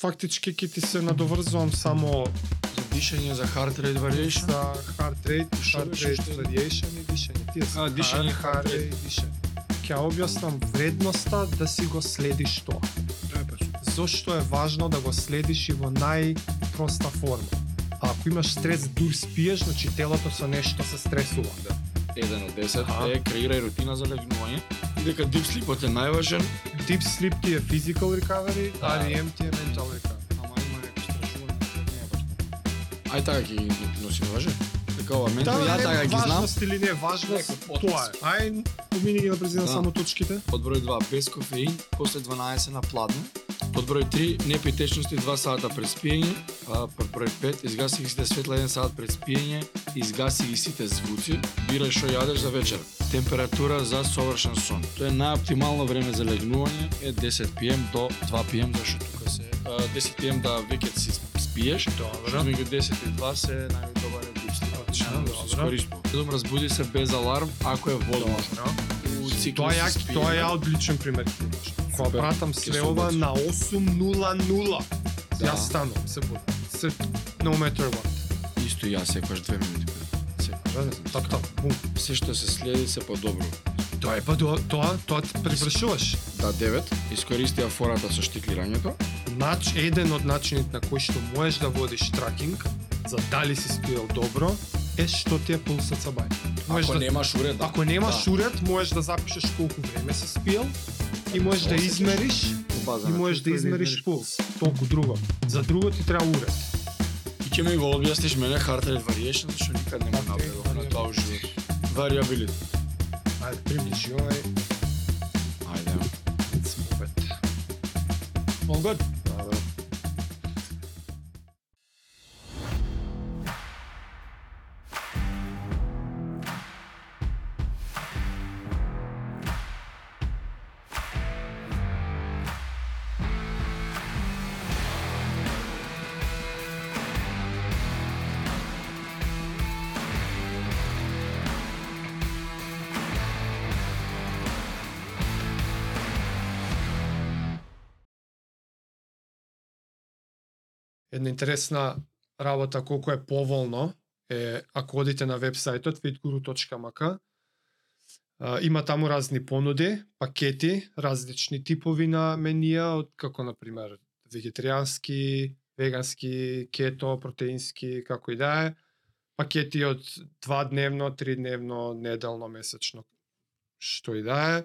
фактички ќе ти се надоврзувам само За дишење, за heart rate variation. за heart rate, heart rate variation и дишење. Тие се А, дишење, heart rate. и дишење. Ќе објаснам вредноста да си го следиш тоа. Зошто е важно да го следиш и во најпроста форма. А ако имаш стрес, дур спиеш, значи телото со нешто се стресува. Да. Еден од 10 Аха. е креирај рутина за легнување. И дека deep sleepот е најважен, Deep sleep ти е physical recovery, Да. а REM ти е mental recovery. ама има некој истражување што не е баш така. Ај така ги носи важе. Дека ова ментал, ја не така ги знам. важност или не важност, тоа е. Ај, помини ги да презина Да. само точките. Под број 2 без кофеин, после 12 на пладне. Под број 3 не пи течности 2 сата пред спиење, а под број 5 изгаси ги сите светла 1 сат пред спиење, изгаси ги сите звуци, бирај што јадеш за вечер. Температура за совршен сон. Тоа е најоптимално време за легнување е 10 пм до 2 пм зашто тука се а, 10 пм да веќе си спиеш, Добро. меѓу 10 и 2 се најдобар е sleep. Одлично, Да добро. Едом разбуди се без аларм ако е возможно. Циклус Тоа е, тоа е одличен пример ти имаш. Кога пратам све ова на 8.00, Да. јас станувам, се будам. Се, no matter what. Исто јас секогаш 2 минути. Топ, топ, бум. Се што се следи се подобро. Тоа е па тоа, тоа, тоа ти привршуваш. Да, 9. Искористија фората со штиклирањето. Нач, еден од начините на кои што можеш да водиш тракинг, за дали си спиел добро, е што ти е пулсот са бај. Можеш Ако да, немаш уред, да. ако немаш да. уред, можеш да запишеш колку време си спиел и можеш да измериш и можеш да измериш пулс. Толку друго. За друго ти треба уред. И ќе ми го објасниш мене heart rate variation, што никад не го Heart rate направив на тоа у живот. Variability. Ајде, приближи овај. Ајде. Let's move it. All good. Една интересна работа колку е поволно е ако одите на вебсајтот fitguru.mk има таму разни понуди, пакети, различни типови на менија, од како на пример вегетаријански, вегански, кето, протеински, како и да е. Пакети од два дневно, три дневно, неделно, месечно, што и да е.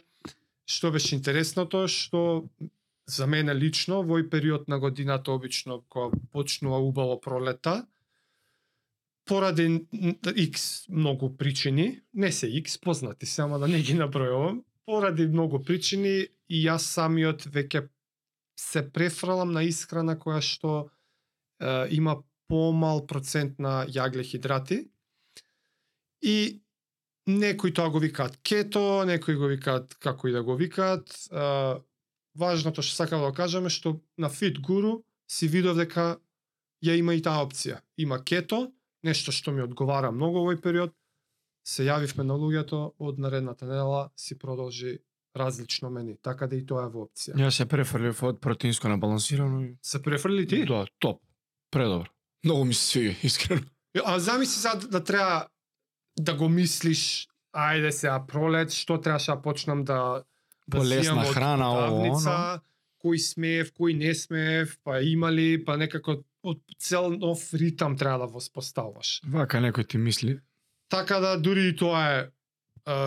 Што беше интересното, што за мене лично, вој период на годината обично кога почнува убаво пролета, поради X многу причини, не се X, познати се, ама да не ги набројувам, поради многу причини и јас самиот веќе се префрлам на исхрана која што е, има помал процент на јагле-хидрати и некои тоа го викаат кето, некои го викаат како и да го викаат. Е, важното што сакам да кажам е што на Fit Guru си видов дека ја има и таа опција. Има кето, нешто што ми одговара многу овој период. Се јавивме на луѓето од наредната недела си продолжи различно мени, така да и тоа е во опција. Ја се префрлив од протеинско на балансирано и Се префрли ти? Да, топ. Предобро. Многу ми се свиѓа, искрено. А замисли сега да треба да го мислиш, ајде сега пролет, што требаше да почнам да да Полесна храна, ово, давница, кој смеев, кој не смеев, па имали, па некако од цел нов ритам треба да воспоставаш. Вака некој ти мисли. Така да дури и тоа е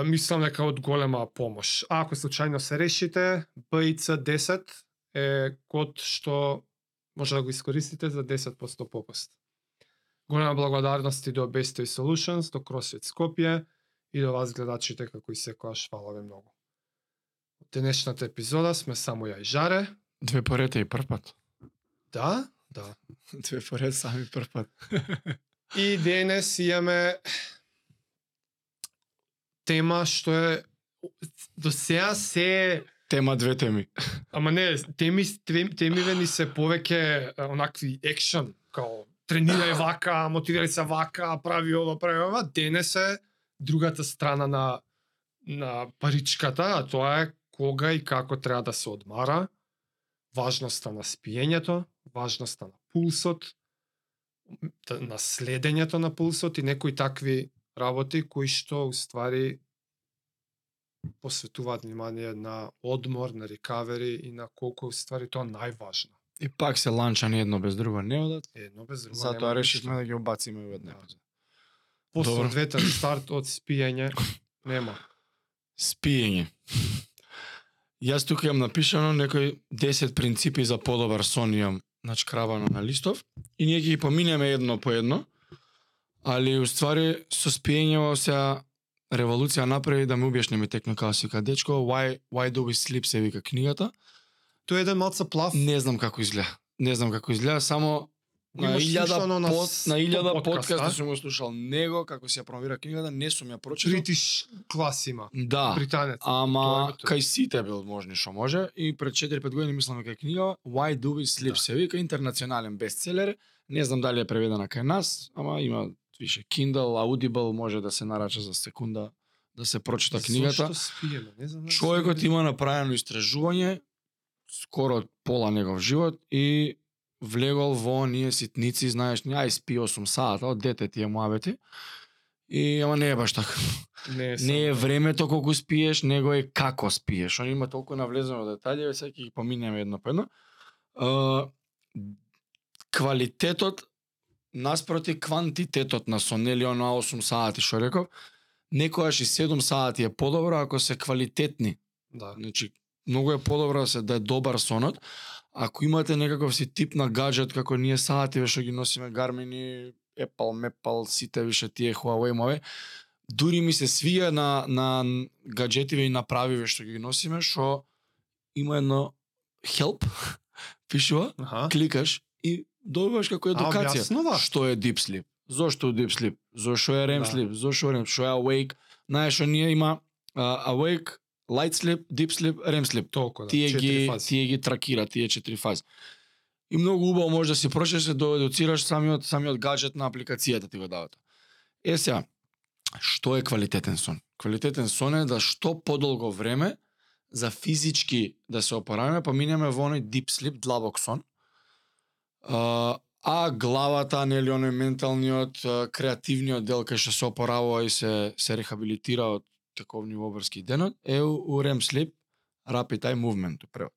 мислам дека од голема помош. А ако случајно се решите, BIC10 е код што може да го искористите за 10% попуст. Голема благодарност и до Best Toy Solutions, до CrossFit Скопје и до вас гледачите како и секојаш фала ви многу. Денешната епизода сме само ја и Жаре. Две порете и прв пат. Да, да. Две поред сами прв пат. И денес имаме тема што е до сега се Тема две теми. Ама не, теми, теми, темиве ни се повеќе онакви екшен, као тренирај вака, мотивирај се вака, прави ова, прави ова. Денес е другата страна на на паричката, а тоа е кога и како треба да се одмара, важноста на спиењето, важноста на пулсот, на следењето на пулсот и некои такви работи кои што уствари посветуваат внимание на одмор, на рекавери и на колку уствари тоа најважно. И пак се ланча ни едно без друго не одат. Едно без друго. Затоа решивме да ги обациме во една Да. епизода. Двете старт од спиење нема. Спиење. Јас тука имам напишано некои 10 принципи за подобар сон имам начкравано на листов и ние ги поминеме едно по едно, али уствари со спиењево сега револуција направи да ме објашни ми текно како си дечко why why do we sleep? се вика книгата. Тоа е еден малце плав. не знам како изгледа. Не знам како изгледа само на илјада слушано на илјада подкаст, сум го слушал него како си ја промовира книгата не сум ја прочитал Бритиш клас има. да Британец. Ама кај сите бил можни што може и пред 4-5 години мислам дека книга Why Do We Sleep Да. се вика интернационален бестселер. Не знам дали е преведена кај нас, ама има више Kindle, Audible може да се нарача за секунда да се прочита книгата. Не знам. Човекот има направено истражување скоро од пола негов живот и влегол во оние ситници, знаеш, не ај спи 8 сата, од дете ти е муабети. И ама не е баш така. Не е, Не е времето колку спиеш, него е како спиеш. Он има толку навлезено детали, ве сега ќе ги поминеме едно по едно. А, квалитетот наспроти квантитетот на сон, нели оно 8 сати што реков, некојаш и 7 сати е подобро ако се квалитетни. Да. Значи, многу е подобро да се да е добар сонот. Ако имате некаков си тип на гаджет како ние сативе што ги носиме Garmin, Apple, Mapple, сите више тие Huawei мове, дури ми се свија на на гаджетиве и направиве што ги носиме што има едно help пишува, Аха. кликаш и добиваш како едукација. објаснува? Што е deep sleep? Зошто deep sleep? Зошто е REM Да. sleep? Зошто REM? Што е awake? Знаеш, што ние има uh, awake, light sleep, deep sleep, REM sleep. Толку, да. Тие ги тие ги тракира, тие четири фази. И многу убаво може да си прочеш се доедуцираш самиот самиот гаджет на апликацијата ти го дава тоа. Е сега, што е квалитетен сон? Квалитетен сон е да што подолго време за физички да се опораваме, па минеме во оној deep sleep, длабок сон. А, а главата, нели оној менталниот, креативниот дел кај што се опоравува и се се рехабилитира од таковни обрски денот е у, REM sleep, rapid eye movement превод.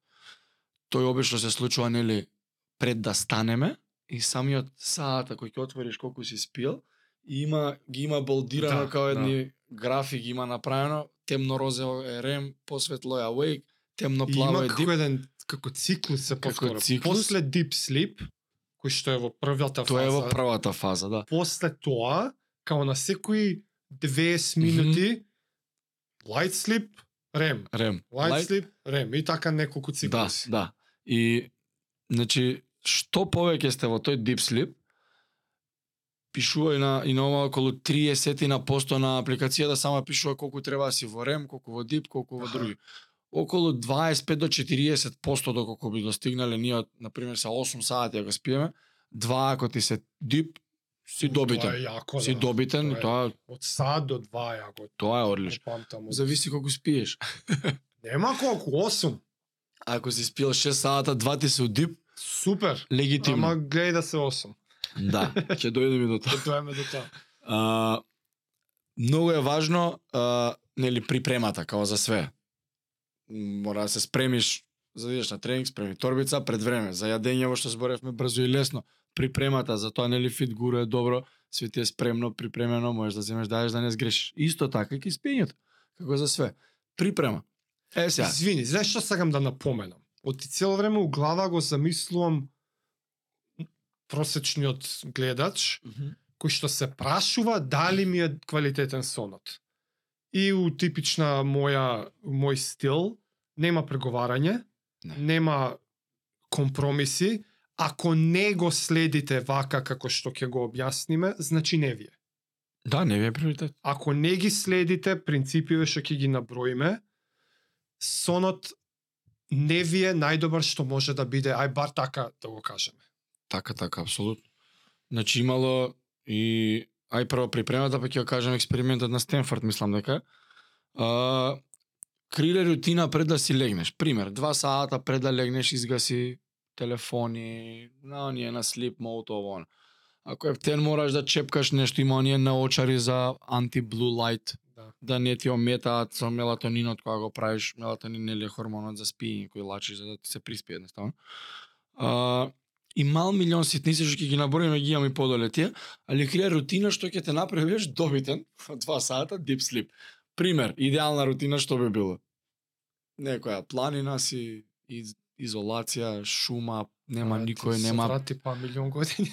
Тој обично се случува нели пред да станеме и самиот саата кој ќе отвориш колку си спил и има ги има болдирано Да, како едни графи ги има направено темно розево е REM, посветло е awake, темно плаво има е како deep. еден како циклус се циклус? После deep sleep, кој што е во првата Тоа е во фаза, првата фаза, да. после тоа, као на секои 20 минути, light sleep, REM. REM. Light, Light- sleep, REM. И така неколку Да, циклуси. да. И значи што повеќе сте во тој deep sleep, пишува и на и на ова околу 30 на посто на апликацијата само пишува колку треба да си во REM, колку во deep, колку во други. Околу 25 до 40 посто доколку би достигнале ние од на пример со 8 сати ако спиеме, два ако ти се deep си Тоа е добитен. јако, Си да. добитен Тоа е- тоа Од сад до два јако. тоа е одлично. Зависи колку спиеш. Нема колку, 8. Ако си спил 6 сата, два ти се у deep, Супер. легитимно. Ама гледај да се 8. Да, ќе дојдеме до тоа. Ќе доеме до тоа. А, многу е важно а, нели припремата као за све. Мора да се спремиш за да идеш на тренинг, спреми торбица пред време, за јадење во што зборевме брзо и лесно. Припремата, за тоа нели фит гуру е добро, све ти е спремно, припремено, можеш да земеш даеш да не сгрешиш. Исто така и ки спиењето, како за све. Припрема. Е сега, Извини, знаеш што сакам да напоменам? Од ти цело време у глава го замислувам просечниот гледач, кој што се прашува дали ми е квалитетен сонот. И у типична моја мој стил нема преговарање, Не. нема компромиси, ако не го следите вака како што ќе го објасниме, значи не ви е. да, не ви е приоритет. Ако не ги следите принципиве што ќе ги наброиме, сонот не ви е најдобар што може да биде, ај бар така да го кажеме. Така, така, апсолутно. Значи имало и ај прво припремата, па ќе го кажам експериментот на Стенфорд, мислам дека. А, криле рутина пред да си легнеш. Пример, два сата пред да легнеш изгаси телефони, на оние на sleep mode ово. Ако е птен мораш да чепкаш нешто, има оние наочари за anti-blue light, Да. да не ти ометаат со мелатонинот кога го правиш, мелатонин е хормонот за спиење кој лачи за да ти се приспие едноставно. А, и мал милион ситници што ќе ги наброиме ги имаме подоле тие, али крија рутина што ќе те направи бидеш добитен 2 сата deep sleep. Пример, идеална рутина што би било? Некоја планина си, из, изолација, шума, нема А, никој, се нема Врати па милион години.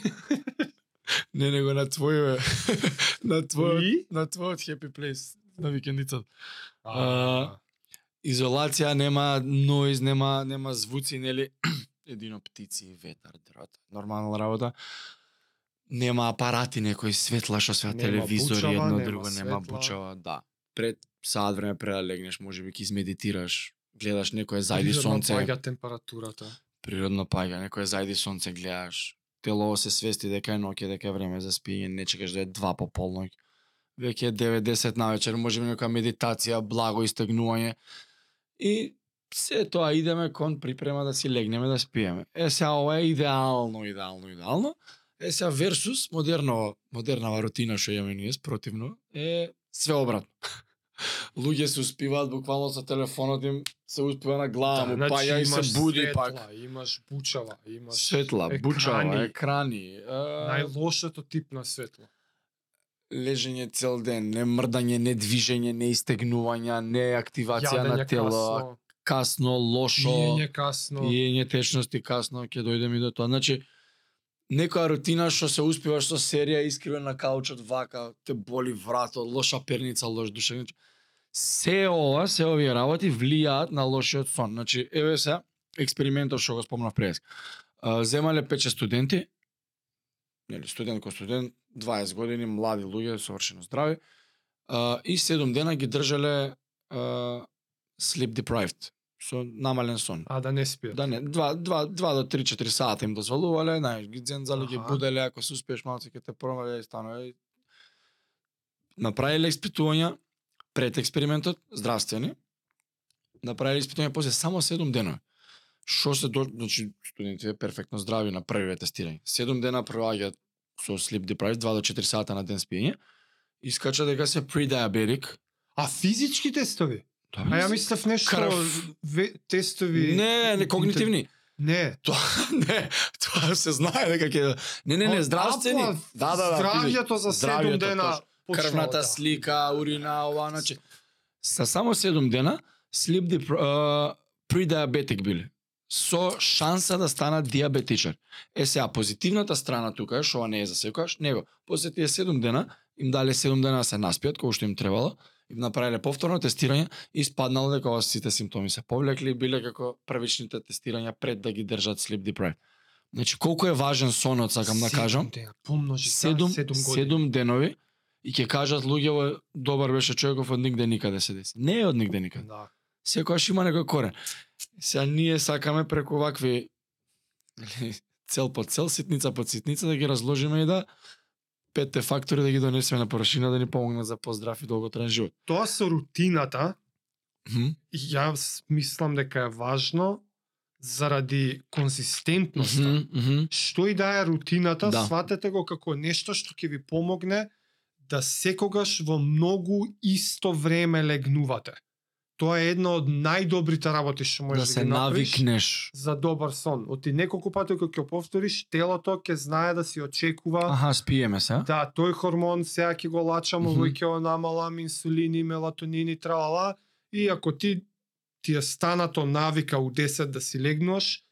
не него на твоје на твојот И? на твојот happy place на викендицата. А, изолација, нема ноиз, нема нема звуци, нели? Едино птици, ветар, дрот. Нормална работа. Нема апарати некои светла што све Нема телевизори бучава, едно нема друго, нема бучава, да. Пред саат време пред да легнеш, можеби ќе измедитираш, гледаш некое зајди природно сонце, паѓа температурата. природно паѓа, некое зајди сонце гледаш, тело се свести дека е ноќе, дека е време за спиење, не чекаш да е два по полноќ. Веќе е 9-10 на вечер, можеби некоја медитација, благо истегнување. И се тоа идеме кон припрема да си легнеме да спиеме. Е сега ова е идеално, идеално, идеално. Е сега версус модерно, модернава рутина што имаме ние спротивно е све обратно. Луѓе се успиваат буквално со телефонот им се успива на глава му, значи паја и се буди светла, пак. Имаш бучава, имаш Светла, екрани. бучава, екрани, е, најлошото тип на светло. лежење цел ден, не мрдање, не движење, не истегнувања, не активација на Јадење тело, касно, касно, лошо, пиење касно. иење течности касно, ќе дојдеме и до тоа. Значи, некоја рутина што се успиваш со серија искривен на каучот вака, те боли врато, лоша перница, лош душек. Се ова, се овие работи влијаат на лошиот сон. Значи, еве се, експериментот што го спомнав пред. Земале пече студенти, нели студент кој студент, 20 години, млади луѓе, совршено здрави, и 7 дена ги држале sleep deprived, со намален сон. А да не спијат. Да не, 2 2 2 до 3 4 сата им дозволувале, знаеш, ги дзензале, ги Аха. буделе, ако се успееш малце ќе те промале и станува. Направиле испитувања пред експериментот, здравствени. Направиле испитувања после само 7 дена. Што се до, значи студентите перфектно здрави на првиве тестирање. 7 дена проаѓаат со sleep deprived 2 до 4 сата на ден спиење. Искача дека се pre-diabetic. А физички тестови? Да, А ја мислев нешто Крв. ве, тестови. Не, не когнитивни. Не. Тоа не, тоа се знае дека ќе Не, не, не, здравствени. Да, да, да. Здравјето за 7 Здравјето, дена. точно. почнало, крвната да. слика, урина, ова, значи са само 7 дена dep uh, pre-diabetic биле со шанса да станат диабетичар. Е сега позитивната страна тука е што не е за секогаш, него после тие 7 дена им дале 7 дена да се наспиат колку што им требало, им направиле повторно тестирање и испаднало дека ова сите симптоми се повлекли и биле како првичните тестирања пред да ги држат sleep deprived. Значи колку е важен сонот, сакам да кажам. Помножи Седум, седум години. седум денови и ќе кажат луѓе добар беше човеков од нигде никаде се деси. Не е од нигде никаде. Да. Секогаш има некој корен. Сега ние сакаме преку вакви цел по цел, ситница по ситница да ги разложиме и да петте фактори да ги донесеме на површина да ни помогнат за поздрав и долготраен живот. Тоа со рутината, Мгм. јас мислам дека е важно заради конзистентноста. Мгм, мгм. Што и да е рутината, Да. сватете го како нешто што ќе ви помогне да секогаш во многу исто време легнувате. Тоа е една од најдобрите работи што можеш Да да, се ги направиш навикнеш. за добар сон. Оти неколку пати кога ќе повториш, телото ќе знае да си очекува Аха, спиеме се. Да, тој хормон сега ќе го лачам, Мгм. овој ќе го намалам, инсулини, мелатонини, тралала, и ако ти ти е станато навика у 10 да си легнуваш,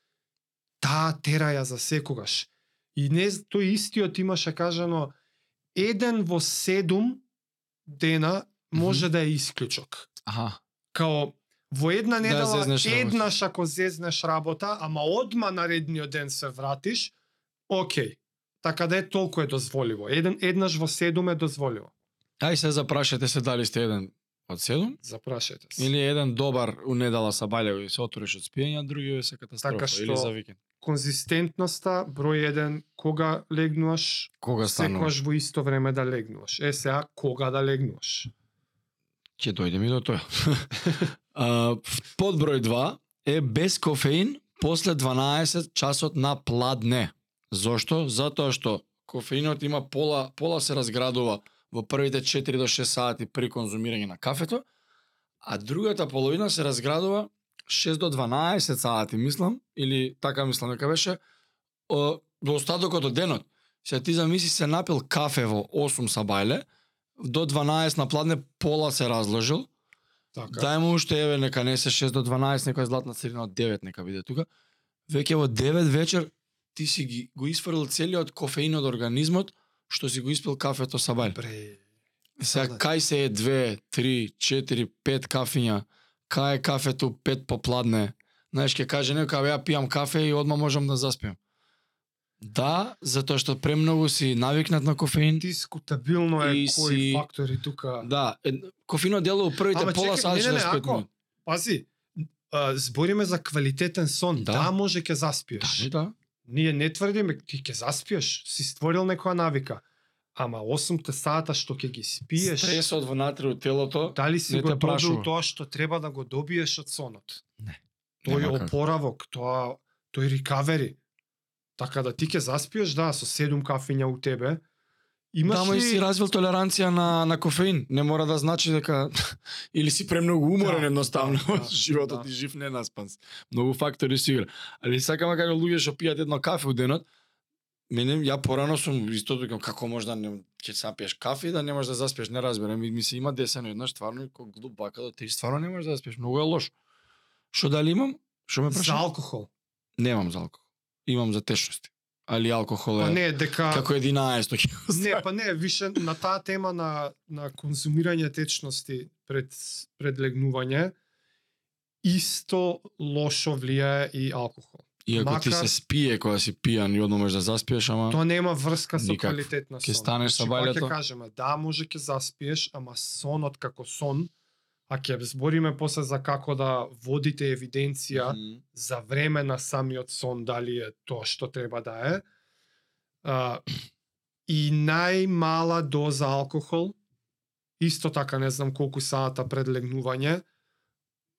таа тера ја за секогаш. И не тој истиот имаше кажано еден во седум дена може да е исклучок. Аха. Као во една Да недела работа. еднаш ако зезнеш работа, ама одма наредниот ден се вратиш, окей. Така да е толку е дозволиво. Еден еднаш во седум е дозволиво. Ај се запрашате се дали сте еден од седум Запрашајте се. или еден добар у недела са баљево и се отвориш од спиење, други се катастрофа Така што- или за викенд. Конзистентноста број еден кога легнуваш, Кога стануваш? секогаш во исто време да легнуваш. Е сега кога да легнуваш. Ќе дојдеме и до тоа. а, подброј 2 е без кофеин после 12 часот на пладне. Зошто? Затоа што кофеинот има пола пола се разградува во првите 4 до 6 сати при конзумирање на кафето, а другата половина се разградува 6 до 12 сати, мислам, или така мислам дека беше, до остатокот од денот. Се ти замисли се напил кафе во 8 сабајле, до 12 на пладне пола се разложил, Така. Дај му уште еве нека не се 6 до 12, некоја златна средина од 9 нека биде тука. Веќе во 9 вечер ти си ги го isfrл целиот кофеин од организмот што си го испил кафето сабајле. Бре. Сега кај се е 2, 3, 4, 5 кафиња, кај е кафето 5 попладне. Знаеш, ќе каже некој, ја пијам кафе и одма можам да заспиам. Да, затоа што премногу си навикнат на кофеин. Дискутабилно е И кои си- фактори тука. Да, е, кофеинот делува првите Ама пола не, 45 ако- минути. Пази, а, збориме за квалитетен сон. Да. Да, може ќе Да, заспиеш. не, да. Ние не тврдиме ти ќе заспиеш, си створил некоја навика. Ама 8 сата што ќе ги спиеш, Стресот внатре од телото, дали си не го добил тоа што треба да го добиеш од сонот? Не. Тој Нема како. опоравок, тоа тој рекавери. Така да ти ќе заспиеш, да, со 7 кафиња у тебе. Имаш Тама ли и си развил толеранција на на кофеин. Не мора да значи дека или си премногу уморен Да, едноставно. да, да, Животот да. ти жив не наспан. Многу фактори си игра. Али сакам да кажам луѓе што пијат едно кафе у денот. Мене ја порано сум исто викам како може да не ќе сапиеш кафе и да не можеш да заспиеш, не разберам. И ми се има десено еднаш стварно и кој глуп бака да ти стварно не можеш да заспиеш, многу е лош. Што дали имам? Што ме за праша? алкохол? Немам за алкохол. Имам за течности. Али алкохол Па е не, дека како 11 ќе го Не, па не, више на таа тема на на конзумирање течности пред пред легнување исто лошо влијае и алкохол. Иако ти Макар- се спие кога си пијан и одно можеш да заспиеш, ама Тоа нема врска со Никаква. квалитет на сон. Ќе станеш Значи, кога бајлето? Ќе кажеме, да, може ќе заспиеш, ама сонот како сон, а ќе збориме после за како да водите евиденција Мгм. за време на самиот сон дали е тоа што треба да е. А, и најмала доза алкохол, исто така не знам колку сата пред легнување,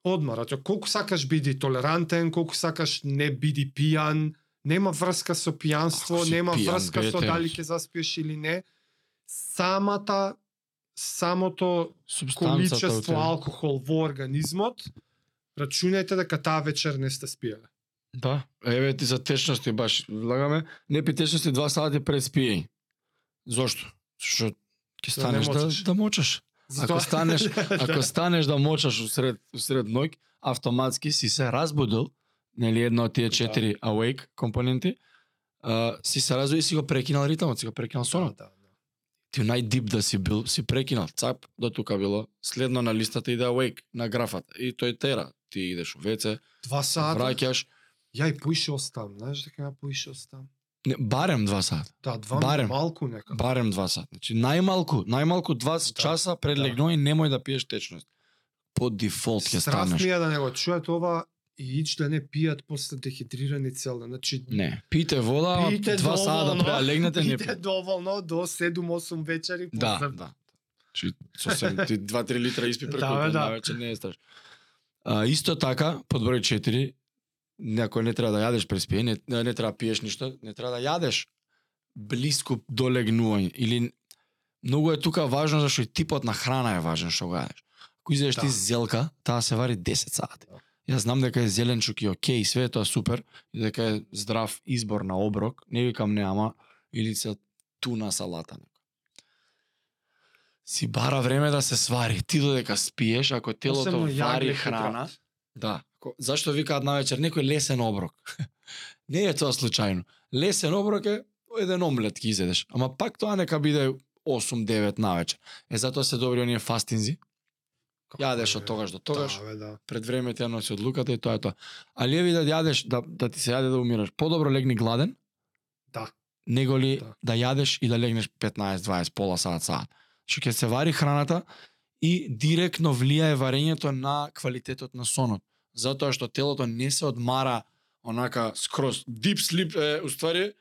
одмарат. Ја, Колку сакаш биди толерантен, колку сакаш не биди пијан, нема врска со пијанство, нема пијан, врска со дали ќе заспиеш или не. Самата самото количество алкохол во организмот, рачунајте дека таа вечер не сте спиеле. Да, еве ти за течности баш влагаме, не пи течности 2 сати пред спиење. Зошто? Што ќе Да не станеш да, мочаш. да мочаш. Ако станеш, ако станеш да мочаш усред усред ноќ, автоматски си се разбудил, нели една од тие Да. 4 awake компоненти, а, си се разбудил и си го прекинал ритмот, си го прекинал сонот. Да, да, да. Ти најдип да си бил, си прекинал, цап, до тука било, следно на листата иде awake, на графата, и тој тера, ти идеш у веце, Два сата. враќаш, Ја и поише остам, знаеш дека ја поише остам. не, барем два сата, Да, два Барем. малку нека. барем два сата, значи најмалку, најмалку два Да, часа пред да. легнување немој да пиеш течност. По дефолт ќе станеш. ми е да не го чуат ова и ич да не пијат после дехидрирани цел ден. Значи Не, пите вода, пијте два сата да да легнете не доволно до 7-8 вечери Да, да. Чи сосем ти 2-3 литра испи преку Да, бе, да, да. навечер не е страшно. А, исто така, под број 4, некој не треба да јадеш пред спиење, не, не треба да пиеш ништо, не треба да јадеш блиску до легнување или многу е тука важно зашто и типот на храна е важен што го јадеш. Ако изедеш Да. ти зелка, таа се вари 10 сати. Да. Јас знам дека е зеленчук и окей, све е тоа супер, и дека е здрав избор на оброк, не викам не, ама или се туна салата некој. Си бара време да се свари. Ти додека спиеш, ако телото вари храна, да. Ко- Зашто викаат навечер некој лесен оброк? не е тоа случајно. Лесен оброк е еден омлет ќе изедеш, ама пак тоа нека биде 8-9 навечер. Е затоа се добри оние фастинзи, Како јадеш е, од тогаш до тогаш, Да, бе, да. пред време те носи одлуката и тоа е тоа. Али еви да јадеш, да, да ти се јаде да умираш, подобро легни гладен, Да. него ли Да. да, јадеш и да легнеш 15-20, пола сат, сат. Што ќе се вари храната и директно влијае варењето на квалитетот на сонот. Затоа што телото не се одмара онака скроз. Deep sleep е, уствари,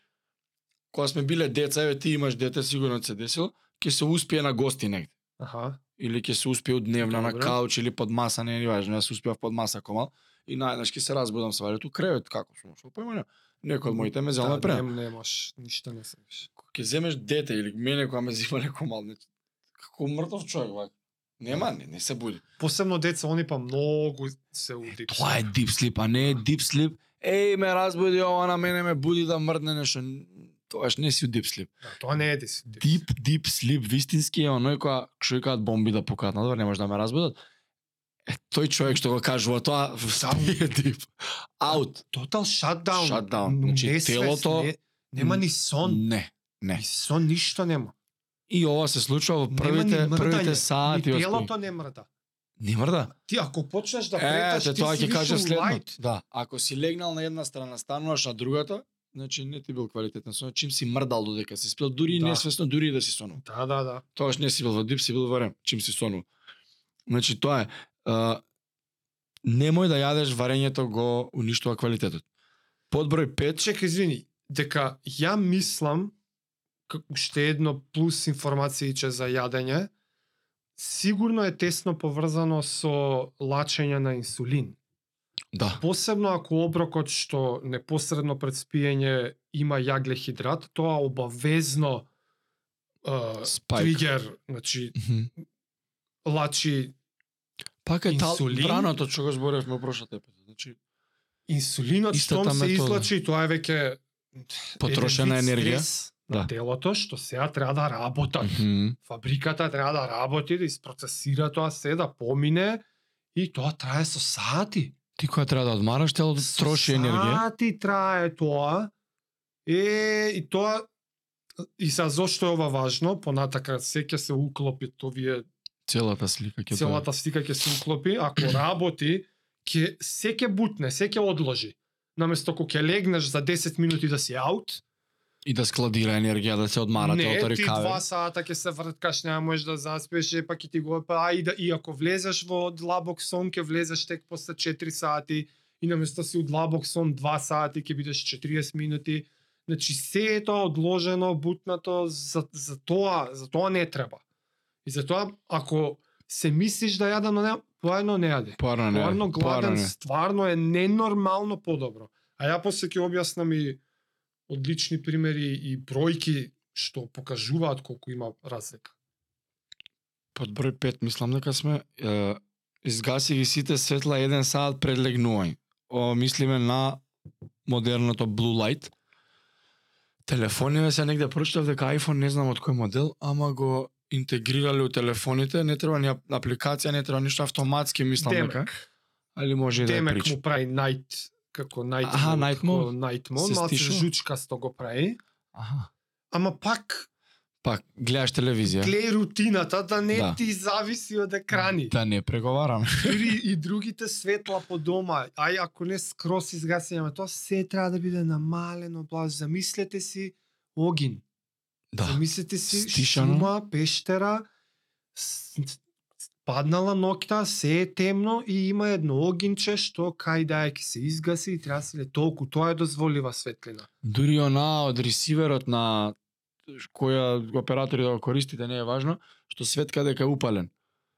кога сме биле деца, еве ти имаш дете, сигурно се десило, ќе се успие на гости негде. Аха. Или ќе се успие дневно на кауч или под маса, не е ни важно, јас успеав под маса комал. и најднаш ќе се разбудам свалето кревет како сум, што појма. Некој од моите ме зелна да, према. нем, немаш, ништо не сеш. Ќе земеш дете или мене кога ме зима некој мал, не- како мртов човек вака. Нема, не, не се буди. Посебно деца, они па многу се уди. Тоа е deep sleep, а не е deep sleep. Еј, ме разбуди ова на мене ме буди да мрдне нешто. Тоаш не си у deep sleep. Да, тоа не е дис. Deep, deep sleep, вистински е оној која што бомби да пукаат надвор, не може да ме разбудат. Е, тој човек што го кажува тоа, спие deep. Out. Тотал shutdown. Shutdown. Значи, несвест, телото- не, нема ни сон. Не, не. Ни сон ништо нема. И ова се случува во првите мрдање, првите сати Ни од телото не мрда. Не мрда. Ти ако почнеш да Е, преташ, те ти тоа си ќе у следно. Да, ако си легнал на една страна, стануваш на другата, значи не ти бил квалитетен сон, чим си мрдал додека си спил, дури Да. несвесно, дури да си сонувал. Да, да, да. Тоаш не си бил во дип, си бил во рем, чим си сонувал. Значи тоа е. А, немој да јадеш варењето го уништува квалитетот. Подброј 5, Чека, извини, дека ја мислам како уште едно плюс информацијче за јадење, сигурно е тесно поврзано со лачење на инсулин. Да, Посебно ако оброкот што непосредно пред спиење има јаглехидрат, тоа обавезно Спајк. тригер, значи лачи Пак е тал, Инсулин? браното што го зборевме во прошлата епизода. Значи, инсулинот Истата штом се метода. излачи, тоа е веќе Потрошена еден вид енергија. стрес Да. на телото што сега треба да работат. мгм. Фабриката треба да работи, да испроцесира тоа се, да помине и тоа трае со сати. Ти која треба да одмараш, телото Со троши енергија. Сати трае тоа. Е, и тоа и са зошто е ова важно, понатака се ќе се уклопи овие Целата слика ќе целата слика ќе се уклопи, ако работи, ќе се ќе бутне, се ќе одложи. Наместо кога ќе легнеш за 10 минути да си аут, и да складира енергија да се одмара не, телото ти рекавер. два сата ќе се врткаш, нема можеш да заспеш, е, па ќе ти го па а и да и ако влезеш во длабок сон, ќе влезеш тек после 4 сати и наместо си у длабок сон 2 сати ќе бидеш 40 минути. Значи се е тоа одложено, бутнато за за тоа, за тоа не треба. И затоа ако се мислиш да јадам, но не, поедно не јади. Парно не. Гладен, не. стварно е ненормално подобро. А ја после ќе објаснам и одлични примери и бројки што покажуваат колку има разлика. Под број 5 мислам дека сме е, изгаси ги сите светла еден саат пред легнување. О, мислиме на модерното blue light. Телефониве се негде прочитав дека iPhone не знам од кој модел, ама го интегрирале у телефоните, не треба ни ап- апликација, не треба ништо автоматски, мислам дека. Демек, Али може и да е Демек прича. му прави night како night Аха, mode, night како mode. night mode, Се малце жучкасто го прави. Аха. Ама пак Пак, гледаш телевизија. гледај рутината да не Да. ти зависи од екрани. Да не преговараме. Дури и другите светла по дома, ај ако не скрос изгасени, ама тоа се треба да биде намалено, блаж. Замислете си огин. Да. Замислете си Стишано. шума, пештера, паднала ноќта, се е темно и има едно огинче што кај да ќе се изгаси и треба да се толку, тоа е дозволива светлина. Дури она од ресиверот на која оператори да го користите не е важно, што светка дека е упален.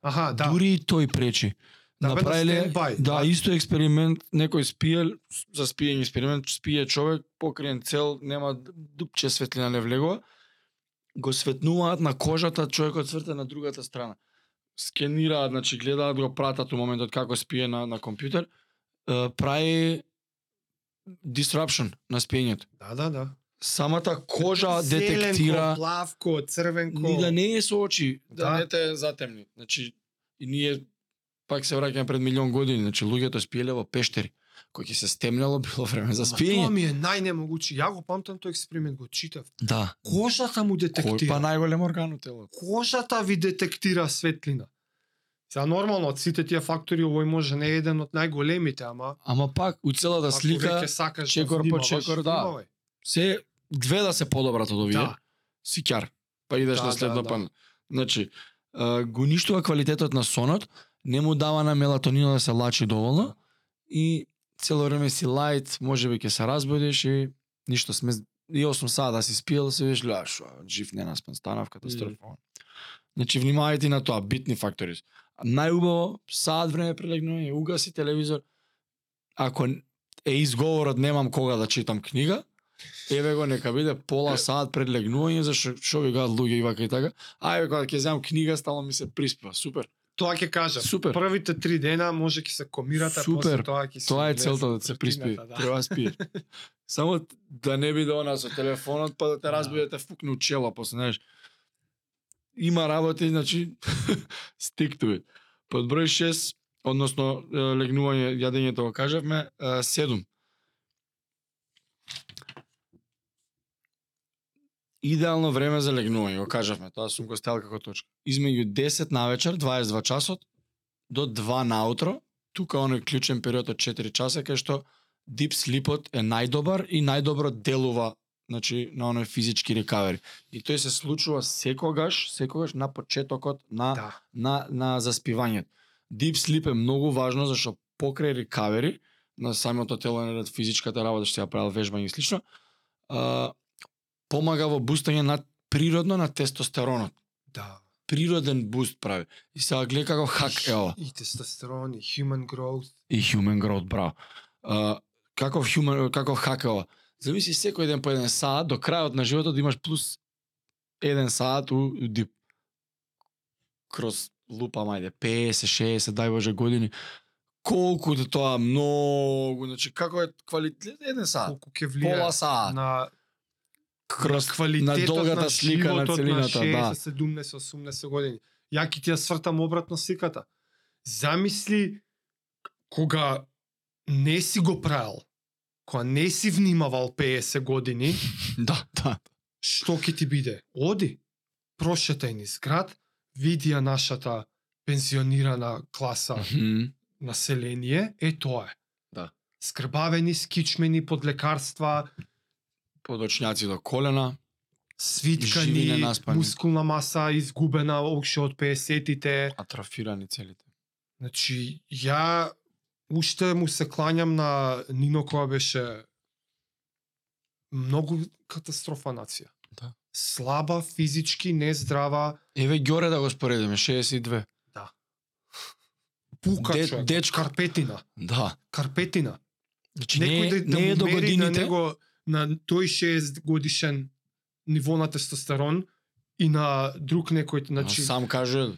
Аха, да. Дури и тој пречи. Да, на Направиле, да, да. исто експеримент, некој спие, за спиење експеримент, спие човек, покриен цел, нема дупче светлина не влегува, го светнуваат на кожата, човекот цврте на другата страна. Скенираат, значи гледаат, го пратат у моментот како спие на, на компјутер, прави disruption на спиењето. Да, да, да. Самата кожа Зеленко, детектира плавко, црвенко. ни да не е со очи, да, Да. не те затемни. Значи, и ние пак се враќаме пред милион години, значи луѓето спиеле во пештери. Кој ќе се стемнело било време за Ма Тоа спиење. ми е најнемогучи. Ја го памтам тој експеримент, го читав. Да. Кожата му Кој детектира. па најголем орган у телото? кожата ви детектира светлина. Сега нормално од сите тие фактори овој може не е еден од најголемите, ама Ама пак у целата слика сакаш чекор да по чекор, да. внимавај. се две да се подобрат од овие. Да. Сикјар. Па идеш Да, на да, следно да. па. Значи, а, го уништува квалитетот на сонот, не му дава на мелатонинот да се лачи доволно и цело време си лајт, можеби ќе се разбудиш и ништо сме и 8 сата да си спиел, се веш гледаш, жив не наспан, станав катастрофа. Значи внимавајте на тоа, битни фактори. Најубаво саат време пред легнување, угаси телевизор, ако е изговорот немам кога да читам книга, еве го нека биде пола сат пред легнување зашто што ви гадат луѓе и вака и така. Ајде кога ќе земам книга стално ми се приспива. Супер. Тоа ќе кажам. Супер. Првите три дена може ќе се комирате, Супер. после тоа ќе се Тоа е целта да се приспи. да. Треба да спиеш. Само да не биде она со телефонот па да те Да. разбиде те фукне чело после, знаеш. Има работи, значи to it. Под број 6, односно легнување, јадењето го кажавме, 7. Идеално време за легнување, го кажавме, тоа сум го ставил како точка. Измеѓу 10 на вечер, 22 часот, до 2 наутро, тука оној клучен период од 4 часа, кај што deep sleepот е најдобар и најдобро делува значи на оној физички рекавери. И тој се случува секогаш, секогаш на почетокот на Да. на на заспивањето. Deep sleep е многу важно зашто покрај рекавери на самото тело на физичката работа што ја правил вежбање и слично, а, помага во бустање на природно на тестостеронот. Да. Природен буст прави. И сега гледа како хак е ова. И тестостерон, и human growth. И human growth, браво. А, каков human, каков хак е ова? Зависи секој ден по еден саат, до крајот на животот да имаш плюс еден саат у, у дип. Кроз лупа, мајде, 50, 60, дај Боже години. Колку да тоа многу, значи како е квалитет еден саат, Колку ќе влие пола саат. на Кроз на долгата на слика на целината, на да. 60, 70, 80 години. Ја ќе ти ја свртам обратно сликата. Замисли кога не си го правил, кога не си внимавал 50 години, Да, да. што ќе ти биде? Оди, прошетај низ град, види ја нашата пензионирана класа Мгм. население, е тоа е. Да. Скрбавени, скичмени под лекарства, Подочњаци до колена. Свиткани, мускулна маса изгубена уште од 50-тите. атрофирани целите. Значи, ја уште му се клањам на Нино која беше многу катастрофа нација. Да. Слаба, физички, нездрава, Еве Ѓоре да го споредиме, 62. пука Де- човек, дечко. карпетина, Да. карпетина. Значи не, Некој е- да, да не е до годините. него на тој 6 годишен ниво на тестостерон и на друг некој, Значи, сам каже,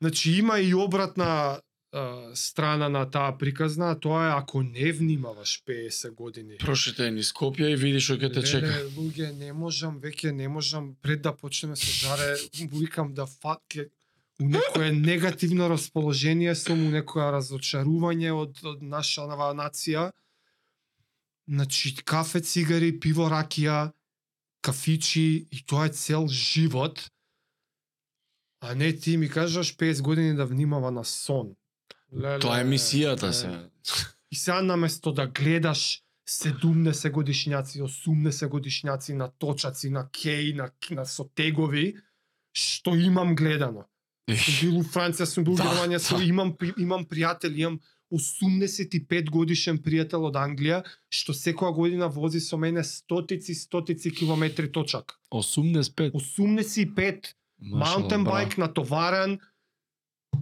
значи има и обратна а, страна на таа приказна, тоа е ако не внимаваш 50 години. прошете ни Скопје и види што ќе те чека. Леле, луѓе, не можам, веќе не можам, пред да почнеме со жаре, викам да факе у некое негативно расположение сум, у некоја разочарување од, од наша нова нација. Значи, кафе, цигари, пиво, ракија, кафичи, и тоа е цел живот. А не ти ми кажаш 50 години да внимава на сон. Леле, Тоа е мисијата се. И сега наместо да гледаш 70 годишњаци, 80 годишњаци на точаци, на кеј, на, на сотегови, што имам гледано. Сум бил у Франција, сум бил у Да, Германија, да. имам, имам пријатели, имам 85 годишен пријател од Англија, што секоја година вози со мене стотици, стотици километри точак. 85. 85 Машала, маунтен байк натоварен,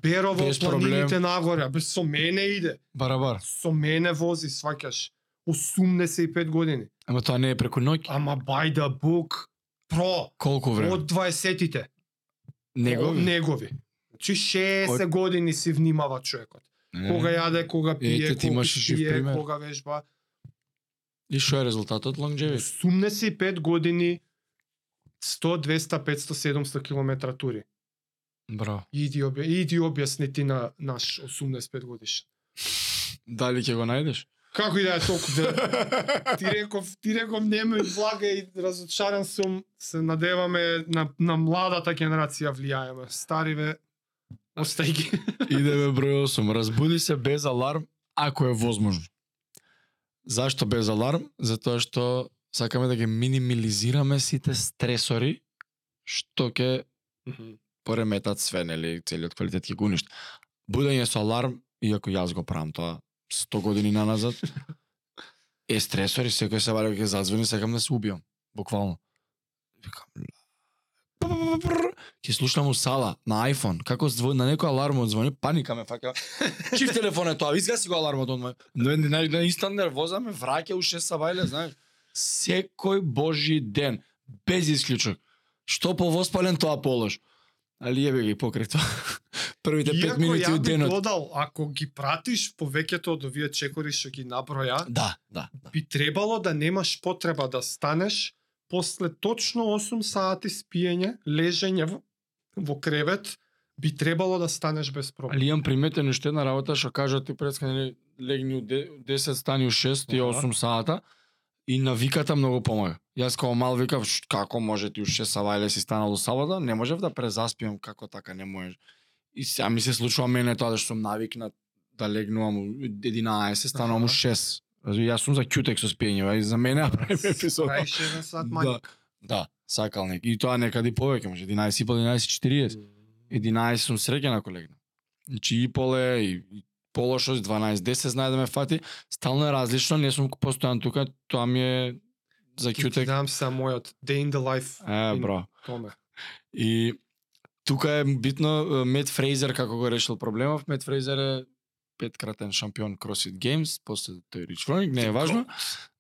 Берово, Без планините проблем. нагоре, без со мене иде Барабар. со мене вози, сваќаш, 85 години. Ама тоа не е преку ноќ. Ама by the book, про, Колку време? од 20-тите. Негови? Негови. Значи 60 години си внимава човекот. Кога јаде, кога пие, Ете, жив пие, пример. кога вежба. И што е резултатот longevity? 85 години 100, 200, 500, 700 километра тури. Браво. Иди, обја, иди објасни ти на наш 85 годишен. Дали ќе го најдеш? Како и да е толку да ти реков, ти реков нема и влага и разочаран сум, се надеваме на, на младата генерација влијаеме. Стариве, остај ги. Идеме број 8. Разбуди се без аларм, ако е возможно. Зашто без аларм? Затоа што сакаме да ги минимализираме сите стресори што ќе пореметат све, нели, целиот квалитет ќе го уништи. Будење со аларм, иако јас го правам тоа 100 години наназад, е стресори, секој се вари ќе зазвони, сакам да се убиам. Буквално. Викам, Ќе слушам у сала на iPhone, како звони на некој аларм звони, паника ме фаќа. Чив телефон е тоа, изгаси го алармот одма. На, на, на инстант нервоза ме враќа у 6 сабајле, знаеш. Секој божи ден, без исклучок. Што повоспален тоа полош. Али ебе ги покрај тоа. Првите 5 Иако минути од денот. додал, ако ги пратиш повеќето од овие чекори што ги наброја, Да, да, да. би требало да немаш потреба да станеш после точно 8 сати спиење, лежење во, во кревет, би требало да станеш без проблем. Али имам приметено уште една работа што кажат ти преска нели легни у де- 10 стани у 6 и Ага. 8 сата и навиката многу помага. Јас као мал викав «Ш- како може ти у 6 савајле си станал у сабота, не можев да презаспиам како така не можеш. И сега ми се случува мене тоа да што сум навикнат да легнувам у 11, станувам у Аха. 6. Разуми, Јас сум за кјутек со спиење, а и за мене правим епизод. Правиш еден сат Да, мање. да, сакалник. И тоа некаде и повеќе, може 11 и пол, 11.40. 11 сум среќен ако легнам. Значи и поле и и полошо 12 10 знае да ме фати. Стално е различно, не сум постојан тука, тоа ми е за кјутек. дам са мојот Day in the Life Е, бро. Томе. И тука е битно Мет Фрейзер како го решил проблемов. Мет Фрейзер е петкратен шампион CrossFit Games, после тој Рич Фроник, не е важно.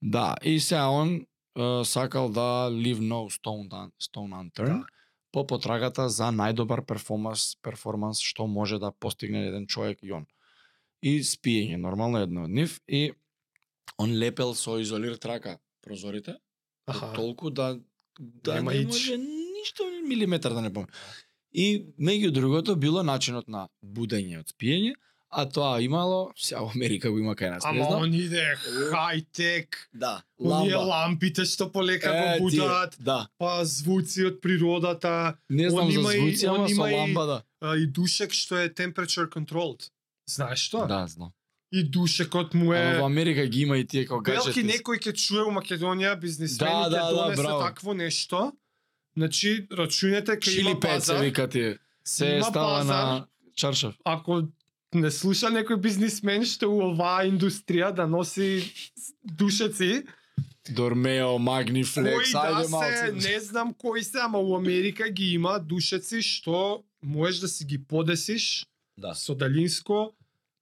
Да, и сега он е, сакал да leave no stone, un- stone unturned Да. по потрагата за најдобар перформанс, перформанс што може да постигне еден човек и он. И спиење, нормално едно од нив и он лепел со изолир трака прозорите, Аха. толку да да Нема не ич. може ништо милиметар да не помне. И меѓу другото било начинот на будење од спиење, а тоа имало, сега во Америка го има кај нас, не Ама знам. он иде хай-тек. Да, Оние ламба. лампите што полека Е, го тие, будаат, Да, па звуци од природата, не знам Он за и- звуци, ама со има и- ламба да. а, и душек што е temperature controlled. Знаеш што? Да, знам. И душекот му Ама во е Америка ги има и тие како Белки гаджети. некој ќе чуе у Македонија бизнисмените Да, да, да, донесе браво. такво нешто. Значи, рачунете кај Чили има пет се пазар. вика ти. Се Има става пазар. на чаршав. Ако не слуша некој бизнисмен што у оваа индустрија да носи душеци, Дормео, Магнифлекс, да ајде се, малце. не знам кои се, ама у Америка ги има душеци што можеш да си ги подесиш Да. со далинско,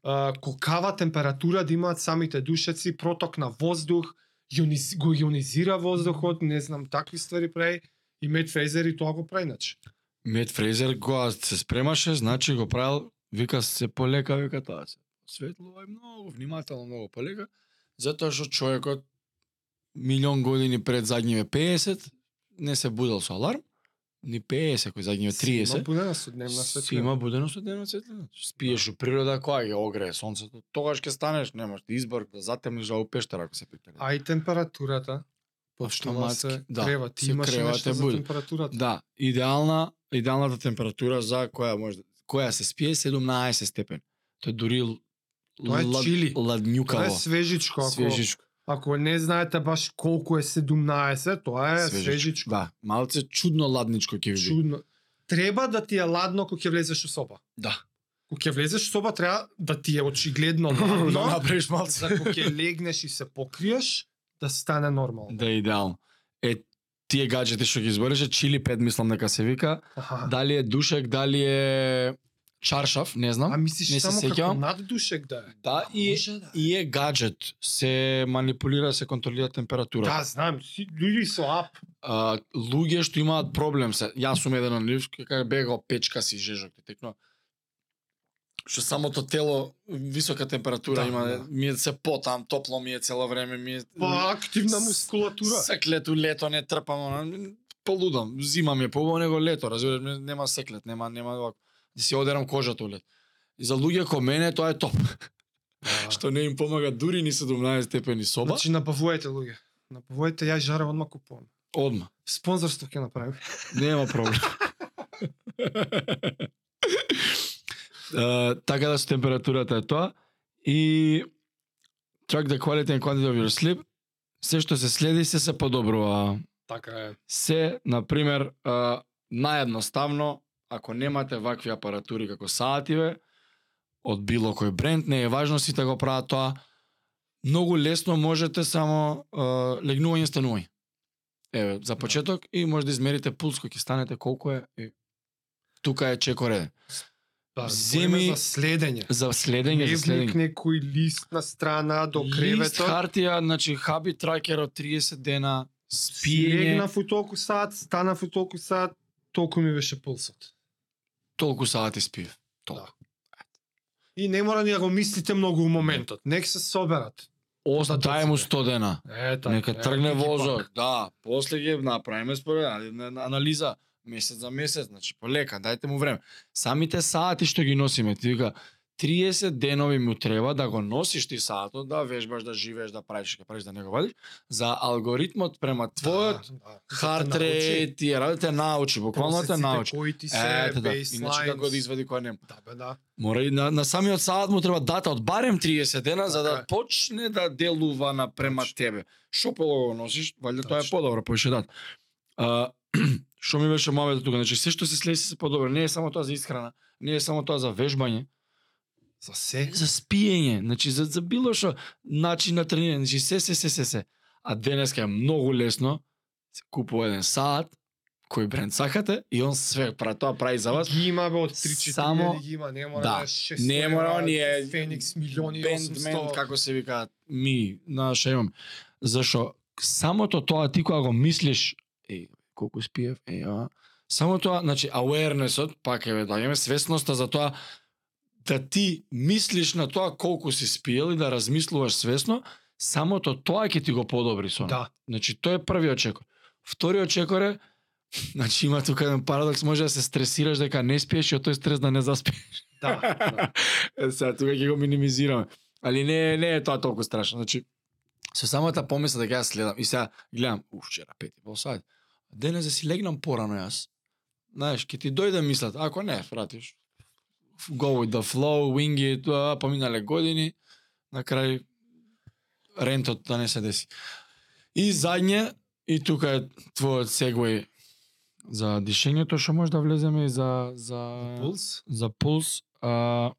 а, колкава температура да имаат самите душеци, проток на воздух, јониз, го јонизира воздухот, не знам, такви ствари прави. И Мет Фрейзер и тоа го прави, значи. Мет Фрейзер кога се спремаше, значи го правил, вика се полека, вика тоа се. Светлува и многу, внимателно многу полека, затоа што човекот милион години пред задниве 50 не се будел со аларм, ни 50, кој задниве Си Има 30. будена судневна Си светлина. има будено со ден светлина. Спиеш у природа, која ќе огрее сонцето, тогаш ќе станеш, немаш избор да затемниш да у пештера ако се пикне. А и температурата. Почнува Автоматски, се да, крева. Ти имаш нешто за температурата. Да, идеална, идеалната температура за која може да- која се спие 17 степени. Тоа е дури Тоа е лад- чили. Тоа е ладњукаво. свежичко. Ако, Свежичко. ако не знаете баш колку е 17, тоа е свежичко. Да, малце чудно ладничко ќе ви. Чудно. Треба да ти е ладно кога ќе влезеш у соба. Да. Кога ќе влезеш у соба треба да ти е очигледно Да ладно, направиш малце. за кога ќе легнеш и се покриеш, да стане нормално. Да идеално. Е, тие гаджети што ги избореше, чили 5 мислам дека се вика, Аха. дали е душек, дали е чаршав, не знам. А мислиш не се само како сеќавам. наддушек да е? Да, и, Може да. и е гаджет. Се манипулира, се контролира температурата. Да, знам, си, дури со ап. а, луѓе што имаат проблем се. Јас сум еден од нив, кога бегал печка си жежок текно. Што самото тело висока температура Да, има, да. ми е се потам, топло ми е цело време, ми е Па активна мускулатура. Секлето лето не трпам, полудам. Зима ми е побаво него лето, разбираш, нема секлет, нема нема овако. Да си одерам кожата у лет. И за луѓе ко мене тоа е топ, Да. што не им помага дури ни 17 степени соба. Значи напавувајте луѓе. Напавувајте, ја жара одма купувам. Одма. Спонзорство ќе направим. Нема проблем. uh, така да со температурата е тоа и track the quality and quantity of your sleep се што се следи се се подобрува. Така е. Се, на пример, uh, наједноставно ако немате вакви апаратури како саативе од било кој бренд, не е важно сите го прават тоа. Многу лесно можете само uh, легнување и станување. Еве, за почеток и може да измерите пулс кој ќе станете колку е. И тука е чекор еден. Да, Земи- за следење. За следење, за следење. некој лист на страна до Лист, креветот. хартија, значи хаби тракер од 30 дена, спиење, Легнав у толку сат, станав у толку сат, толку ми беше пулсот. толку сати спив. Толку. Да. И не мора ни да го мислите многу у моментот. Нек се соберат. Ос, Да дај му доците. 100 дена. Ета, Нека ета, тргне ги возот. Да, после ќе направиме според али, на- на- анализа месец за месец, значи полека, дајте му време. Самите сати што ги носиме, ти вика 30 денови му треба да го носиш ти саатот, да вежбаш, да живееш, да правиш, ќе правиш, да не го вадиш, за алгоритмот према твојот Да, да. хард Да рейт, ради те научи, буквално те научи. Кои ти се, Ете да, иначе како да извади кој нема. Да, бе, да. Мора и на, на самиот саат му треба дата од барем 30 дена за Така да е. почне да делува на према тебе. Што полого го носиш, валјда тоа е подобро, поише дат. Што ми беше мавето тука, значи се што се следи се подобро, не е само тоа за исхрана, не е само тоа за вежбање, За се. за спиење, значи за, за било што начин на тренирање, значи се се се се се. А денеска е многу лесно, се купува еден саат, кој бренд сакате и он све пра тоа прави за вас. Ги има бе од 3-4 Само- ги има, не мора Да. да, е 600 Не мора, евра, оние Феникс милиони бендмен, 800. како се вика, ми, на што имам. Зашо самото тоа ти кога го мислиш, е, колку спиев, е, а, само тоа, значи, awarenessот, пак е, доаѓаме свесноста за тоа, да ти мислиш на тоа колку си спиел и да размислуваш свесно, самото тоа ќе ти го подобри сон. Да. Значи, тоа е првиот чекор. Вториот чекор е, значи има тука еден парадокс, може да се стресираш дека не спиеш и од тој стрес да не заспиеш. Да, да. Е, сега тука ќе го минимизираме. Али не, не е тоа толку страшно. Значи, со самата помисла дека јас следам и сега гледам, уф, вчера пет и пол сат. Денес да си легнам порано јас. Знаеш, ќе ти дојде мислат, ако не, вратиш. Go with the flow, wing it, а, поминале години, на крај рентот да не се деси. И задње, и тука е твојот сегвеј за дишењето, што може да влеземе и за за Пулс. за пулс. А,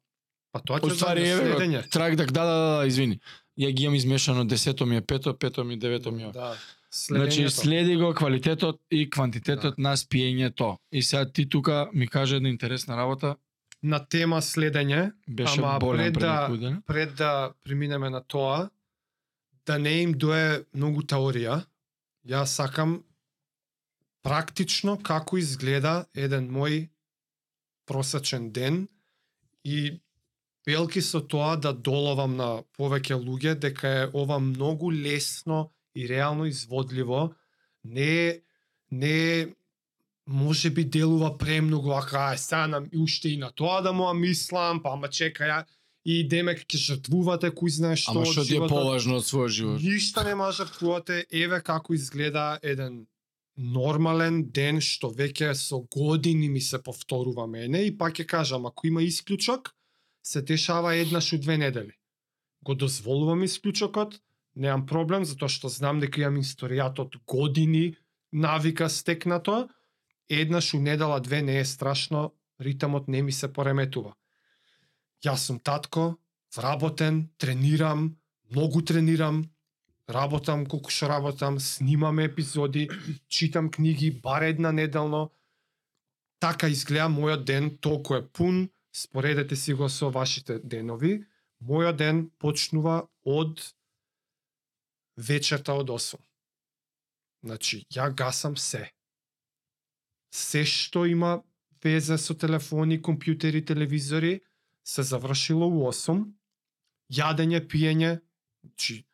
Па тоа ќе за го, следење. трак да, да, да, да, извини. Ја ги имам измешано, десето ми е пето, пето ми девето ми е. Да. Значи, Следењето. следи го квалитетот и квантитетот на спиењето. И сега ти тука ми каже една интересна работа, на тема следење, беше Ама пред да- пред да преминеме на тоа, да не им дое многу теорија, јас сакам практично како изгледа еден мој просечен ден и велки со тоа да доловам на повеќе луѓе дека е ова многу лесно и реално изводливо. Не е- не е може би делува премногу, ака ај сега нам и уште и на тоа да му мислам, па ама чекај ја и демек ќе жртвувате кој знае што Ама што ти е поважно од својот живот? Ништа не може жртвувате, еве како изгледа еден нормален ден што веќе со години ми се повторува мене и пак ќе кажам, ако има исклучок, се дешава еднаш у две недели. Го дозволувам исклучокот, немам проблем, затоа што знам дека имам историјат од години навика стекнато, еднаш у недела две не е страшно, ритамот не ми се пореметува. Јас сум татко, вработен, тренирам, многу тренирам, работам колку што работам, снимам епизоди, читам книги бар една неделно. Така изгледа мојот ден, толку е пун, споредете си го со вашите денови. Мојот ден почнува од вечерта од 8. Значи, ја гасам се. Се што има везе со телефони, компјутери, телевизори, се завршило у 8. Јадење, пиење, значи,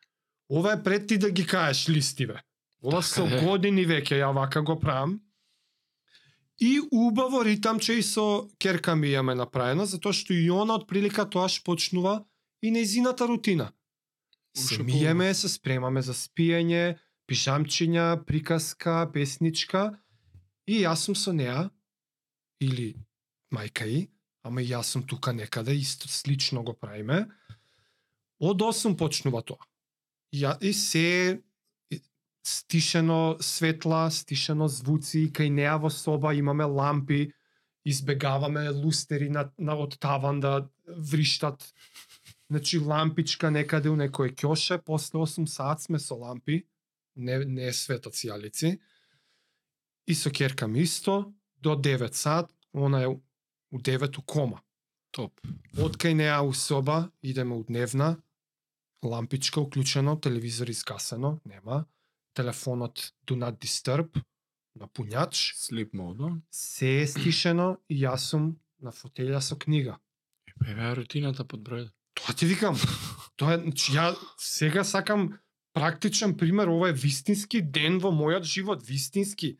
ова е пред ти да ги кажеш листиве. Ова со Така е. години веќе ја вака го правам. И убаво ритамче и со керка ми јаме направено, затоа што и она од прилика тоаш почнува и нејзината рутина. Се миеме, се спремаме за спиење, пижамчиња, приказка, песничка и јас сум со неа или мајка и, ама и јас сум тука некаде, исто слично го правиме. Од 8 почнува тоа. Ја, и се стишено светла, стишено звуци, кај неа во соба имаме лампи, избегаваме лустери на, на од таван да вриштат. Значи лампичка некаде у некој ќоше, после 8 саат сме со лампи, не, не е светот сијалици. и со керка ми исто, до 9 саат, она е у 9 у кома. Топ. Откај неа у соба, идеме у дневна, лампичка уклучено, телевизор изгасено, нема, телефонот do not disturb, на пуњач, Sleep mode. се е стишено и јас сум на фотелја со книга. Еве рутината под број. Тоа ти викам. Тоа е, значи, ја сега сакам практичен пример, ова е вистински ден во мојот живот, вистински.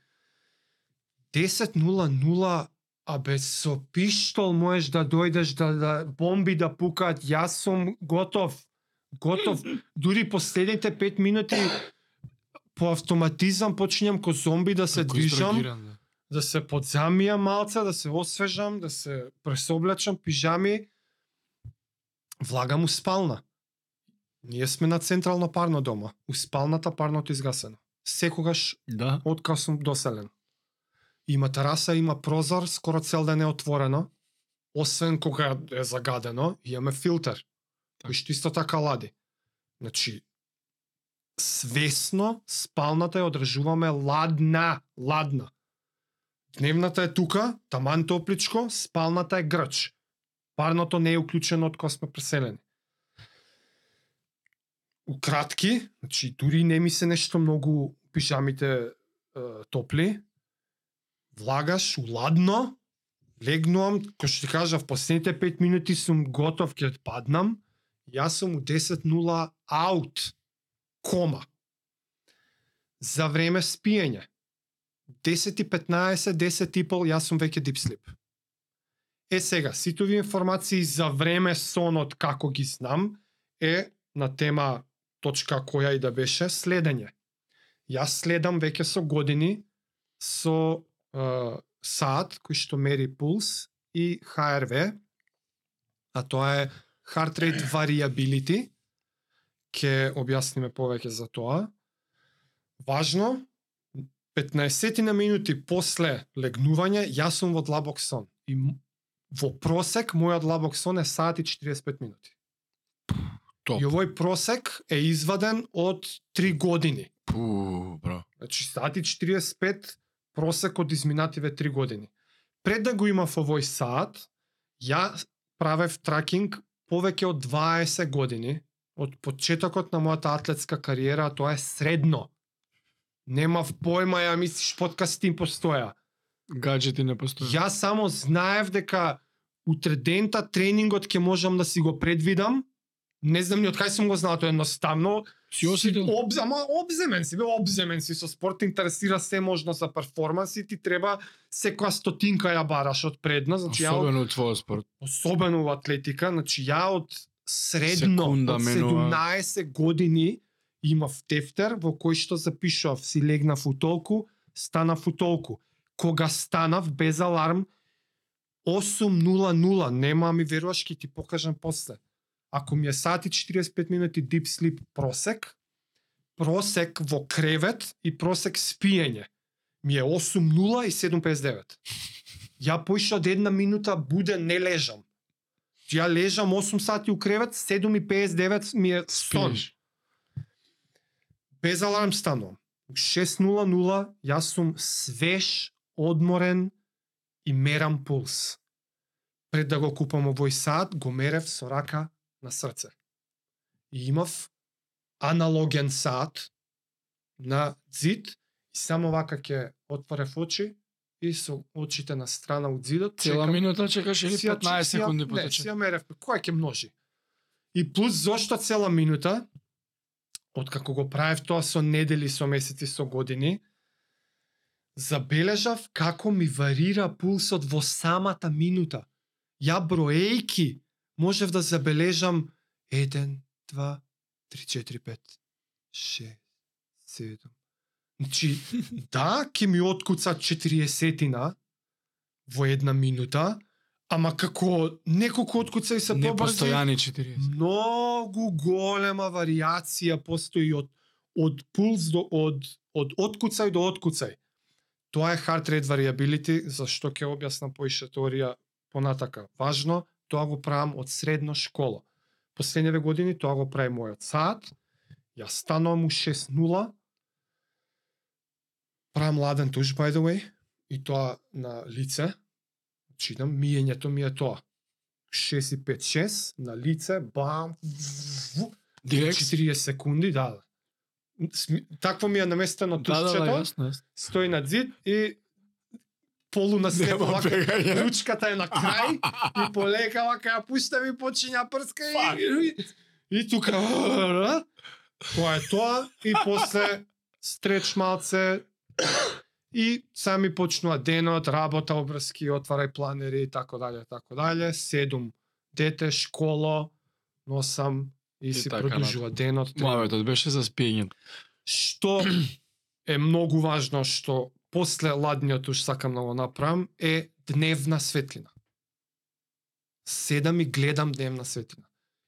10.00, а без со пиштол можеш да дојдеш да, да бомби да пукаат, јас сум готов. Готов. Дури последните 5 минути по автоматизам почињам ко зомби да се Како движам да. да се подзамија малце, да се освежам, да се пресоблечам пижами, влагам у спална. Ние сме на централно парно дома. У спалната парното изгасено. Секогаш Да. откако сум доселен. Има тераса, има прозор, скоро цел ден е отворено. Освен кога е загадено, имаме филтер. Кој што исто така лади. Значи, свесно спалната ја одржуваме ладна, ладна. Дневната е тука, таман топличко, спалната е грч. Парното не е уклучено од кога сме преселени. Укратки, значи дури не ми се нешто многу пижамите е, топли. Влагаш уладно, легнувам, кој што ти кажа, в последните 5 минути сум готов ќе паднам. Јас сум у 10.0 аут. Кома. За време спиење. 10.15, 10.30, јас сум веќе deep sleep. Е сега, сите овие информации за време сонот како ги знам е на тема точка која и да беше следење. Јас следам веќе со години со е, саат кој што мери пулс и HRV, а тоа е Heart Rate Variability. Ке објасниме повеќе за тоа. Важно, 15 на минути после легнување, јас сум во длабок сон. И во просек, мојот длабок сон е саат и 45 минути. Топ. И овој просек е изваден од 3 години. Пу, бро. Значи, саат и 45 просек од изминативе 3 години. Пред да го имав овој саат, ја правев тракинг повеќе од 20 години, од почетокот на мојата атлетска кариера, тоа е средно. Немав појма, ја мислиш, подкасти постоја. Гаджети не постои. Јас само знаев дека утре дента тренингот ќе можам да си го предвидам. Не знам ни од кај сум го знал, тоа едноставно. Си осетил? Обз, ама обземен си, бе обземен си со спорт, интересира се можно за перформанс и ти треба секоја стотинка ја бараш од предна, значи Особено од твојот спорт. особено во атлетика, значи ја од средно Секунда од менува. 17 години имав тефтер во кој што запишував си легнав у толку, станав у толку. Кога станав без аларм 8.00, нема ми веруваш ќе ти покажам после. Ако ми е сат и 45 минути deep sleep просек, просек во кревет и просек спиење ми е 8.0 и 7.59. Ја поише од една минута буден не лежам. Ја лежам 8 сати у кревет, 7.59 ми е сон. Спиеш. Без аларм станувам. У 6.00 јас сум свеж, одморен и мерам пулс. Пред да го купам овој саат, го мерев со рака на срце. И имав аналоген саат на зид и само вака ќе отворев очи и со очите на страна од зидот Цела чекам- минута чекаш или си ја- 15 си ја- секунди Не, потече? си ја мерев, кој ќе множи. И плюс зошто цела минута, откако го правев тоа со недели, со месеци, со години, забележав како ми варира пулсот во самата минута. Ја броејки можев да забележам 1, 2, 3, 4, 5, 6, 7. Значи, да, ќе ми откуца 40 во една минута, ама како неколку откуцаи се побрзи, Непостојани 40. многу голема варијација постои од од пулс до од од откуцај до откуцај. Тоа е heart rate variability, зашто ќе објаснам поише теорија понатака. Важно, тоа го правам од средно школа. Последниве години тоа го прави мојот саат. Ја станувам у 6.0. правам ладен туш, by the way, и тоа на лице. Читам, миењето ми е тоа. 6 и 5, 6, на лице, бам, ву, Директ? 40 секунди, да. да. Такво ми е наместено Да, да, тушчето, да, јасно, јасно. стои на зид и полу на Нема вака, ручката е на крај и полека вака ја пуштам и почиња прска и, и, и тука тоа е тоа и после стреч малце и сами почнува денот, работа, обврски, отварај планери и така дале, така дале. Седум дете, школо, носам и, И си така продолжува денот. Муаветот беше за спиење. Што е многу важно што после ладниот уш сакам да го направам е дневна светлина. Седам и гледам дневна светлина.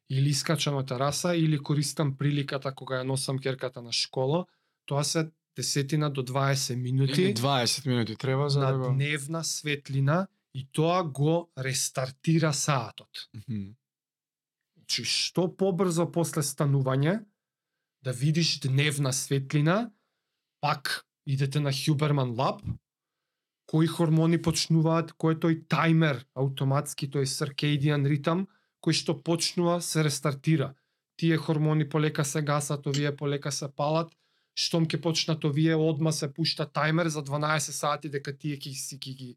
Или искачам на тераса, или користам приликата кога ја носам керката на школа. Тоа се десетина до 20 минути Или 20 минути треба за да на го... дневна светлина и тоа го рестартира саатот. Мгм. Значи, што побрзо после станување, да видиш дневна светлина, пак идете на Хюберман Лаб, кои хормони почнуваат, кој е тој таймер, автоматски, тој circadian ритам, кој што почнува се рестартира. Тие хормони полека се гасат, овие полека се палат, штом ќе почнат овие, одма се пушта таймер за 12 сати дека тие ќе си ќе ги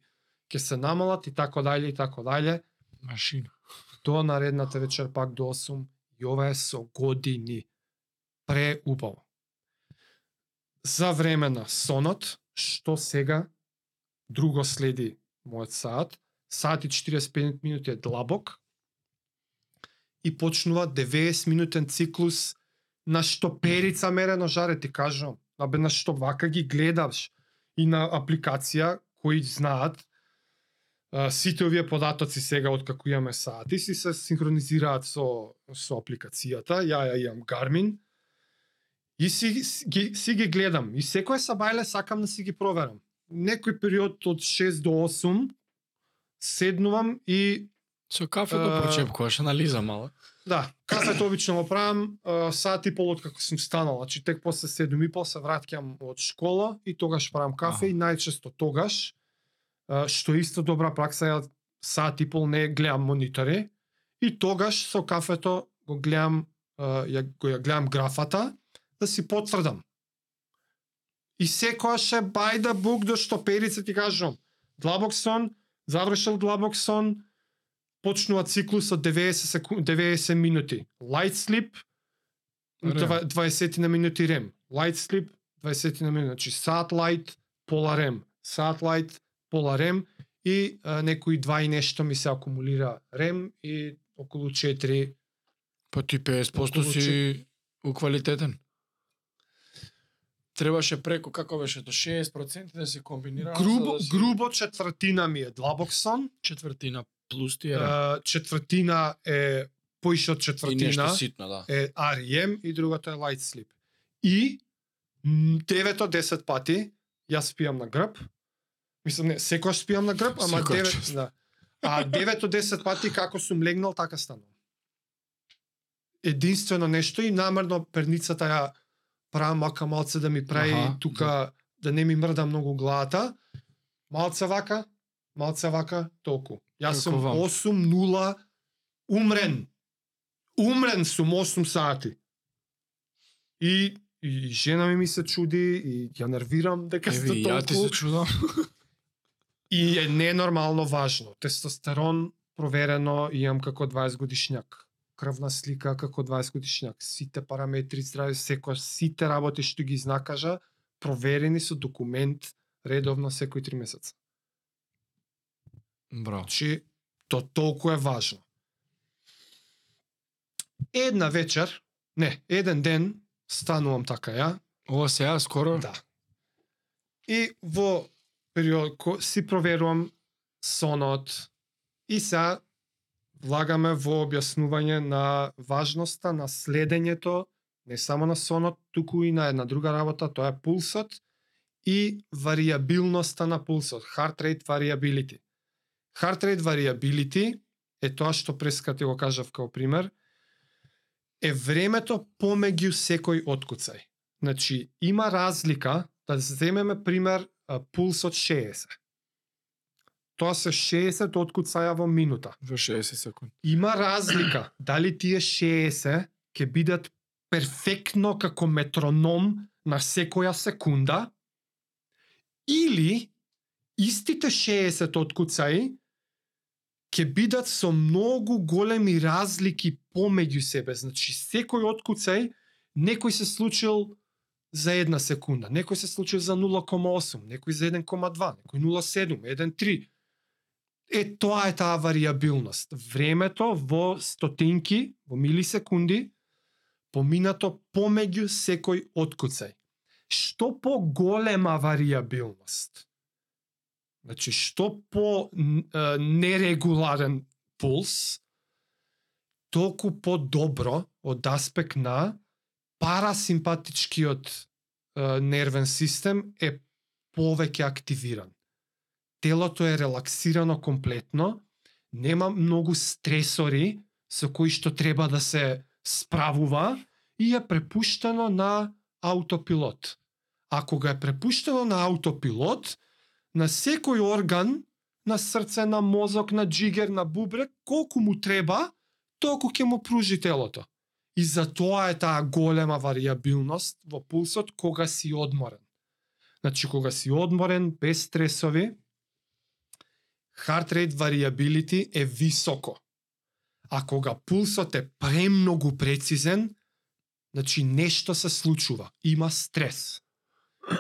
ќе се намалат и така дајле и така дајле. Машина до наредната вечер пак до 8 и ова е со години. Преубаво. За време на сонот, што сега друго следи мојот саат, саат и 45 минути е длабок и почнува 90 минутен циклус на што перица мерено жаре ти кажам. На што вака ги гледаш и на апликација кои знаат сите овие податоци сега од како имаме сати си се синхронизираат со со апликацијата. Ја ја имам Garmin. И си, си, ги, си ги гледам. И секој сабајле сакам да си ги проверам. Некој период од 6 до 8 седнувам и Со кафето А, прочепкуваш, анализа мала. Да, кафето обично го правам а, сат и пол од како сум станал, значи тек после 7 и пол се враќам од школа и тогаш правам кафе Аха. и најчесто тогаш а, што исто добра пракса ја сат и пол не гледам монитори и тогаш со кафето го гледам ја го ја гледам графата да си потврдам. И секојаш е бајда бук до што перица ти кажам. Длабок сон, завршил длабок сон, почнува циклус од 90 секунд, 90 минути. Light sleep, Рем. два- 20 на минути рем. Light sleep, 20 на минути. Значи сат light, пола рем. Сат light, пола рем и а, некои два и нешто ми се акумулира рем и околу 4 Па ти 50% Околу си уквалитетен. Требаше преку како беше до 60% да се комбинира грубо да си грубо четвртина ми е длабок сон, четвртина плюс ти е а, четвртина е поише од и четвртина. нешто ситно, да. е REM и другото е light sleep. И 9 од 10 пати јас спијам на грб. Мислам не, секогаш спијам на грб, ама Секоја 9 чест. да. А 9 од 10 пати како сум легнал така станувам. Единствено нешто и намерно перницата ја правам мака малце да ми прави Аха, тука да не ми мрда многу главата. Малце вака, малце вака, толку. Јас сум Како вам? 8-0 умрен. Умрен сум 8 сати. И, и жена ми ми се чуди и ја нервирам дека сте Еви, ја ти толку. се чудам. И е ненормално важно. Тестостерон проверено имам како 20 годишњак. Крвна слика како 20 годишњак. Сите параметри здрави, секој сите работи што ги знакажа проверени со документ редовно секој 3 месеца. Браво. Значи, то толку е важно. Една вечер, не, еден ден, станувам така ја, Ова сега скоро? Да. И во период ко си проверувам сонот и се влагаме во објаснување на важноста на следењето не само на сонот, туку и на една друга работа, тоа е пулсот и вариабилноста на пулсот, heart rate variability. Heart rate variability е тоа што преска ти го кажав како пример, е времето помеѓу секој откуцај. Значи, има разлика да земеме пример пулс од 60. Тоа се 60 откуцаја во минута. Во 60 секунди. Има разлика дали тие 60 ќе бидат перфектно како метроном на секоја секунда или истите 60 откуцаи ќе бидат со многу големи разлики помеѓу себе. Значи, секој откуцај, некој се случил за една секунда, некој се случи за 0,8, некој за 1,2, некој 0,7, 1,3. Е, тоа е таа вариабилност. Времето во стотинки, во милисекунди, поминато помеѓу секој откуцај. Што по-голема вариабилност, Значи, што по нерегуларен пулс, толку по-добро од аспект на парасимпатичкиот е, нервен систем е повеќе активиран. Телото е релаксирано комплетно, нема многу стресори со кои што треба да се справува и е препуштено на аутопилот. Ако го е препуштено на аутопилот, на секој орган, на срце, на мозок, на джигер, на бубрек, колку му треба, толку ќе му пружи телото. И за тоа е таа голема варијабилност во пулсот кога си одморен. Значи, кога си одморен, без стресови, heart rate variability е високо. А кога пулсот е премногу прецизен, значи нешто се случува, има стрес.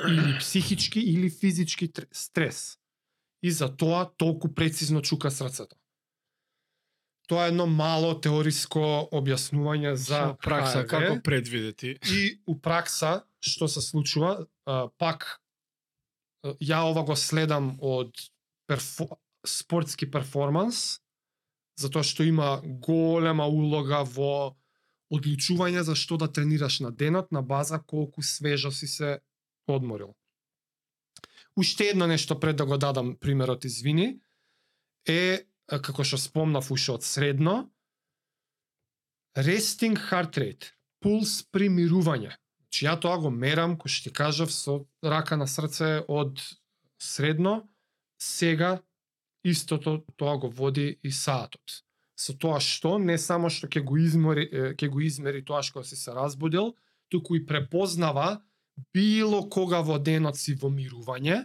Или психички или физички стрес. И за тоа толку прецизно чука срцето. Тоа е едно мало теориско објаснување за пракса HRV. како предвидети. И у пракса, што се случува, а, пак ја ова го следам од перфо, спортски перформанс, затоа што има голема улога во одлучување за што да тренираш на денот на база колку свежо си се одморил. Уште едно нешто пред да го дадам примерот, извини, е, како што спомнав уште од средно, resting heart rate, пулс при мирување. Значи ја тоа го мерам, кој што ти кажав, со рака на срце од средно, сега истото тоа го води и саатот. Со тоа што не само што ќе го измери ќе го измери тоа што си се разбудил, туку и препознава било кога во денот си во мирување,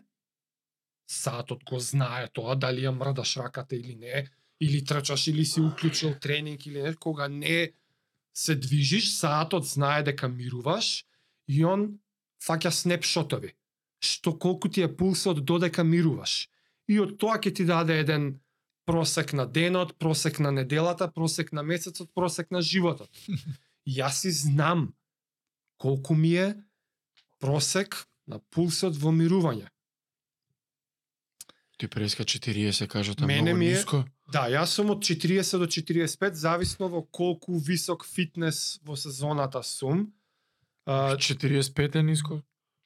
саатот го знае тоа, дали ја мрдаш раката или не, или трчаш, или си уклучил тренинг, или не, кога не се движиш, саатот знае дека мируваш и он фаќа снепшотови. Што колку ти е пулсот додека мируваш. И од тоа ќе ти даде еден просек на денот, просек на неделата, просек на месецот, просек на животот. Јас си знам колку ми е просек на пулсот во мирување. Ти преска 40, кажа тоа Мене многу ми е- ниско. Да, јас сум од 40 до 45, зависно во колку висок фитнес во сезоната сум. А, 45 е ниско?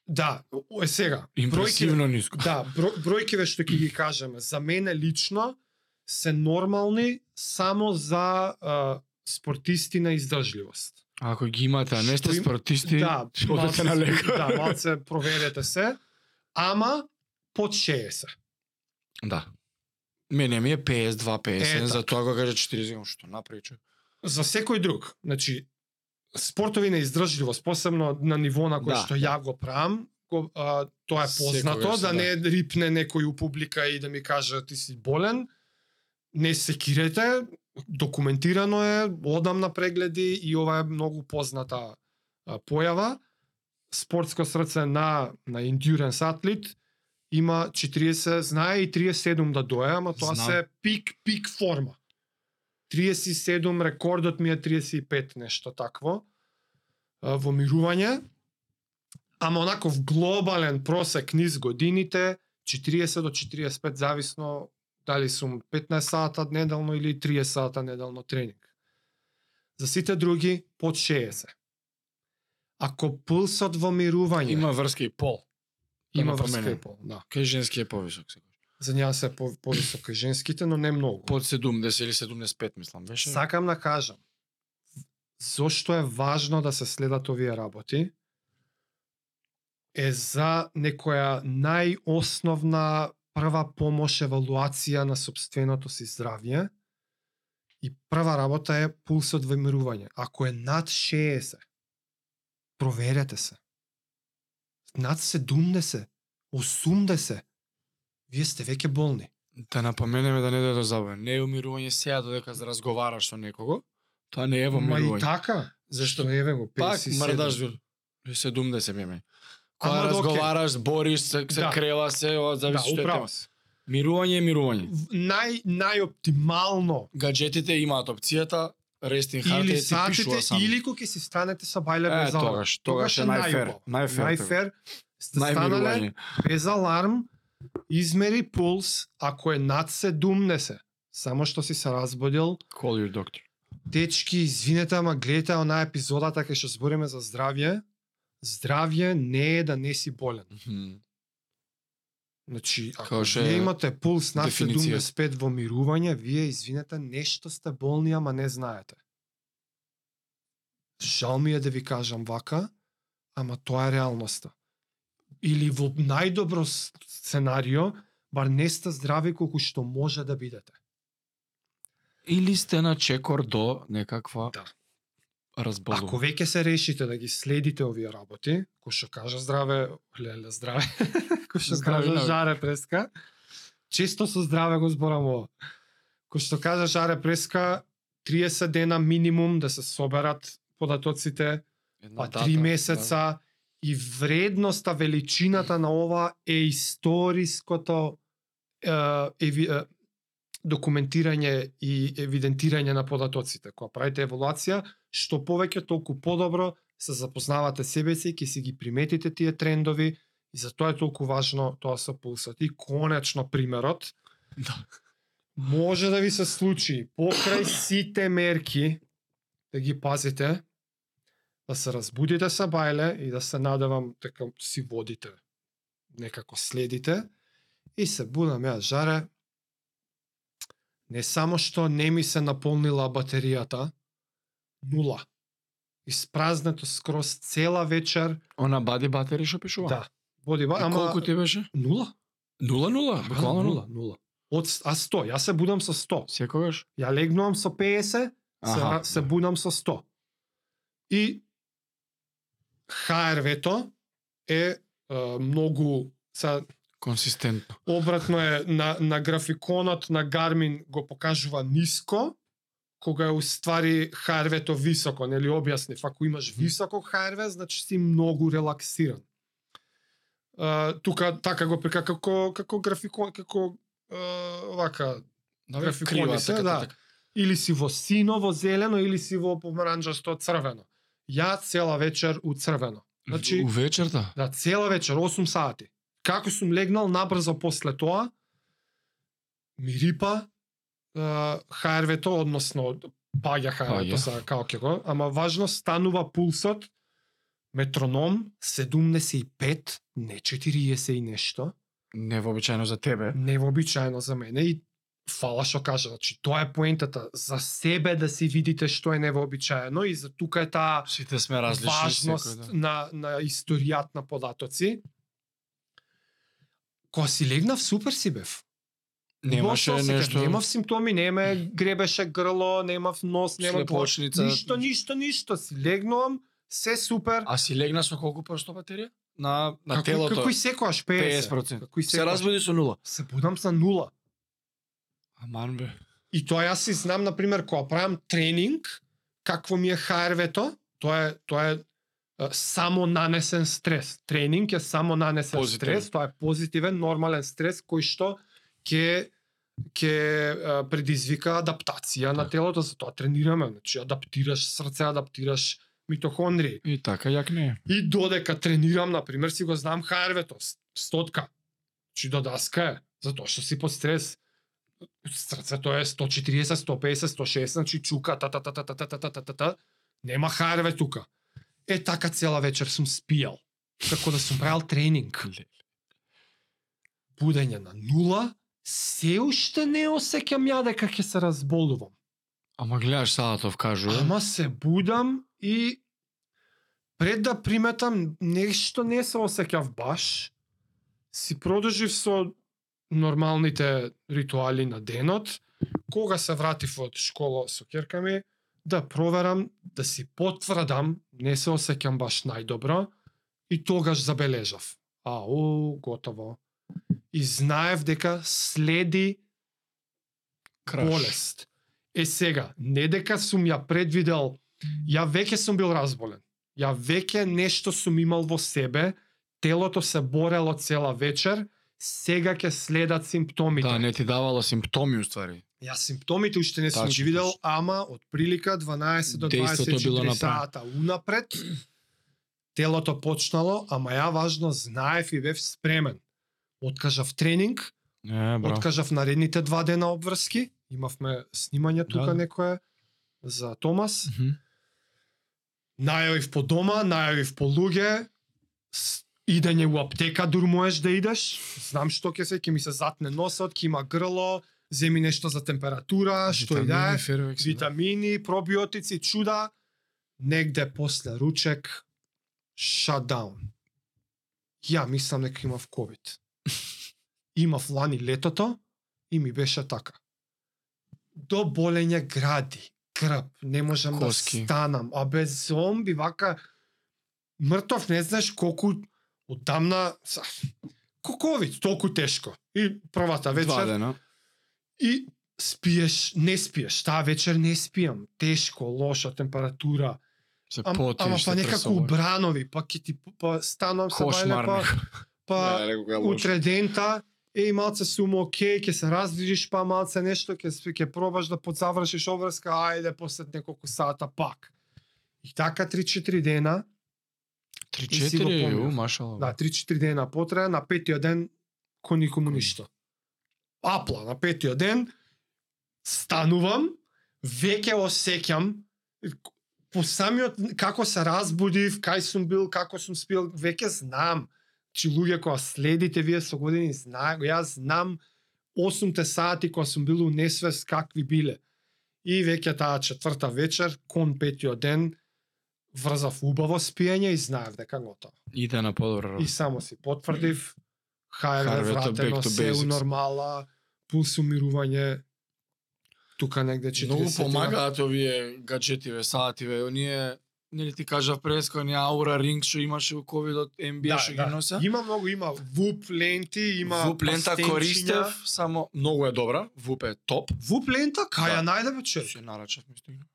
да, е сега. Импресивно ниско. Да, бро, бројкиве што ќе ги кажеме, за мене лично се нормални само за а, спортисти на издржливост. Ако ги имате, а не сте спортисти, Да, одете на лекар. Да, малце проверете се. Ама под 60. Да. Мене ми е 52 50, Е, за тоа го кажа 40, што направи човек. За секој друг, значи спортови на издржливост, посебно на ниво на кој Да, што да. ја го правам, го, а, тоа е познато, Секогаш, да да. не рипне некој у публика и да ми каже ти си болен. Не се кирете, документирано е, одам на прегледи и ова е многу позната а, појава. Спортско срце на на endurance атлет има 40, знае и 37 да доја, ама тоа Знам. се пик пик форма. 37 рекордот ми е 35 нешто такво во мирување. Ама онаков глобален просек низ годините 40 до 45 зависно дали сум 15 сата неделно или 30 сата неделно тренинг. За сите други под 60. Ако пулсот во мирување Има врска и пол. Има да врска напоменем. и пол, да. Кај женски е повисок сега. За неа се по повисока и женските, но не многу. Под 70 или 75 мислам, беше. Сакам да кажам, зошто е важно да се следат овие работи? е за некоја најосновна прва помош евалуација на собственото си здравје и прва работа е пулсот во мирување. Ако е над 60, проверете се. Над 70, 80, вие сте веќе болни. Да напоменеме да не дојде до забава. Не е умирување сега додека разговараш со некого. Тоа не е во Ма и така, Зашто еве го Пак 57. мрдаш дур. 70 беме. Кога Ама, разговараш, бориш, се, се Да. крела се, Да, зависи што е управо тема. си. Мирување е мирување. Нај најоптимално Гаджетите имаат опцијата Resting Heart или сатите или кога ќе си станете со бајле без аларм. тогаш, тогаш е најфер. Најфер. Најфер. Сте станале без аларм, измери пулс, ако е над 70, само што си се разбудил, Call your doctor. Дечки, извинете, ама гледате онаа епизодата кај што збориме за здравје. Здравје не е да не си болен. Значи, ако што вие имате пулс над дефиниција. 75 во мирување, вие, извинете, нешто сте болни, ама не знаете. Жал ми е да ви кажам вака, ама тоа е реалноста. Или во најдобро сценарио, бар не сте здрави колку што може да бидете. Или сте на чекор до некаква Да. Разболува. Ако веќе се решите да ги следите овие работи, кој што кажа здраве, леле здраве, кој што Здраве, кажа да. жаре преска, често со здраве го зборам ово. Кој што кажа жаре преска, 30 дена минимум да се соберат податоците, Една па дата, 3 да. месеца и вредноста, величината на ова е историското е, еви, е, документирање и евидентирање на податоците. Кога правите еволуација, што повеќе толку подобро се запознавате себе си, ќе си ги приметите тие трендови и затоа е толку важно тоа со пулсот. И конечно примерот, Да. може да ви се случи покрај сите мерки да ги пазите, да се разбудите са бајле и да се надевам дека си водите, некако следите и се будам ја жаре. Не само што не ми се наполнила батеријата, нула. Испразнето скроз цела вечер, Она бади батери што пишува? да. Води ба, ама колку ти беше? нула. Нула нула, буквално нула. нула. Од а 100, јас се будам со 100. Секогаш? Ја легнувам со 50, се, Аха. се будам со 100. И ХРВ-то е, е многу са Консистентно. обратно е на на графиконот на Garmin го покажува ниско, кога е уствари ХРВ-то високо, нели објаснив, ако имаш високо ХРВ, значи си многу релаксиран. Uh, тука така го прика како како графикон како uh, вака Да, Графикони крива, се, така, да. така. или си во синово зелено или си во помаранџасто црвено. Ја цела вечер у црвено. Значи, У вечерта? да, цела вечер, 8 сати. Како сум легнал набрзо после тоа, ми рипа ХРВ-то, односно паѓа Паѓа. са како ќе го, ама важно станува пулсот, метроном 75, не 40 и нешто, Невообичаено за тебе. невообичаено за мене и фала што кажа, значи тоа е поентата за себе да си видите што е невообичаено и за тука е таа Сите сме различни. важност секој, да. на на историјат на податоци. Кога си легнав супер си бев. Немаше се осеќав, нешто... Немав симптоми, не ме гребеше грло, немав нос, немав Слепоочница. Ништо, ништо, ништо. Си легнувам, се супер. А си легна со колку просто батерија? На, на како, телото? како и секојаш 50. 50%. Како и Се секојаш. разбуди со нула. Се будам за нула. Аман бе. И тоа јас си знам, на пример, кога правам тренинг, какво ми е ХРВ-то, тоа е, тоа е е, само нанесен стрес. Тренинг е само нанесен Позитивен. стрес, тоа е позитивен, нормален стрес кој што ќе ќе предизвика адаптација на телото, за тоа тренираме, значи адаптираш срце, адаптираш митохондрии. И така, јак не. И додека тренирам, на пример, си го знам ХРВ-то, с- стотка. Чи до даска е, затоа што си под стрес. Срцето е 140, 150, 160, значи чука, та та та та та та та та та та та Нема ХРВ тука. Е така цела вечер сум спијал. Како да сум правил тренинг. Будење на нула, се уште не осеќам ја дека ќе се разболувам. Ама гледаш Салатов кажува. Ама се будам и пред да приметам нешто не се осеќав баш, си продолжив со нормалните ритуали на денот, кога се вратив од школа со ќерка ми, да проверам, да си потврдам, не се осеќам баш најдобро, и тогаш забележав. А, о, готово. И знаев дека следи Краш. болест. Е сега, не дека сум ја предвидел, ја веќе сум бил разболен. Ја веќе нешто сум имал во себе, телото се борело цела вечер, сега ќе следат симптомите. Да, не ти давало симптоми уствари. Јас симптомите уште не сум ги видел, ама од прилика 12 до Дејството било 24 направено. сата унапред, телото почнало, ама ја важно знаев и бев спремен. Откажав тренинг, Не, бро. Откажав наредните два дена обврски. Имавме снимање тука Да, да. некое за Томас. Мгм. Најавив по дома, најавив по луѓе. Идење у аптека дур можеш да идеш. Знам што ќе се, ќе ми се затне носот, ќе има грло, земи нешто за температура, што и да Витамини, е, да. витамини, пробиотици, чуда. Негде после ручек, shutdown. Ја мислам дека имав COVID. Имав лани летото и ми беше така. До болење гради, крп, не можам Коски. да станам, а без зомби вака мртов не знаеш колку одамна са- ко COVID, толку тешко. И првата вечер дена. и спиеш, не спиеш, таа вечер не спиам, тешко, лоша температура, Се потиш, ама па некако убранови, па ќе ти па станам се бајле, па па Да, утре дента, еј малце сум окей, ќе се раздвижиш па малце нешто, ќе спи- ќе пробаш да подзавршиш обврска, ајде после неколку сата пак. И така 3-4 дена, И си го 3-4, помнев. у, машала. да, 3-4 дена потрае, на петиот ден ко никому Кој? ништо. Апла на петиот ден станувам, веќе осеќам по самиот како се разбудив, кај сум бил, како сум спил, веќе знам. Чи луѓе кои следите вие со години знае, јас знам 8 сати кога сум бил у несвест какви биле. И веќе таа четврта вечер, кон петиот ден, врзав убаво спиење и знаев дека готово. Иде на подобра И само си потврдив, HRV-то вратено, се у нормала, пулс умирување, тука негде 40 Многу помагаат овие гаджетиве, саативе, оние нели ти кажав преско, оние Aura Ring што имаше у ковидот, NBA Да, што ги да. носа. Има многу, има ВУП ленти, има Вуп лента користев, само многу е добра, Вуп е топ. ВУП лента, кај ја Да. најде бе човек? Се нарачав ми стигна.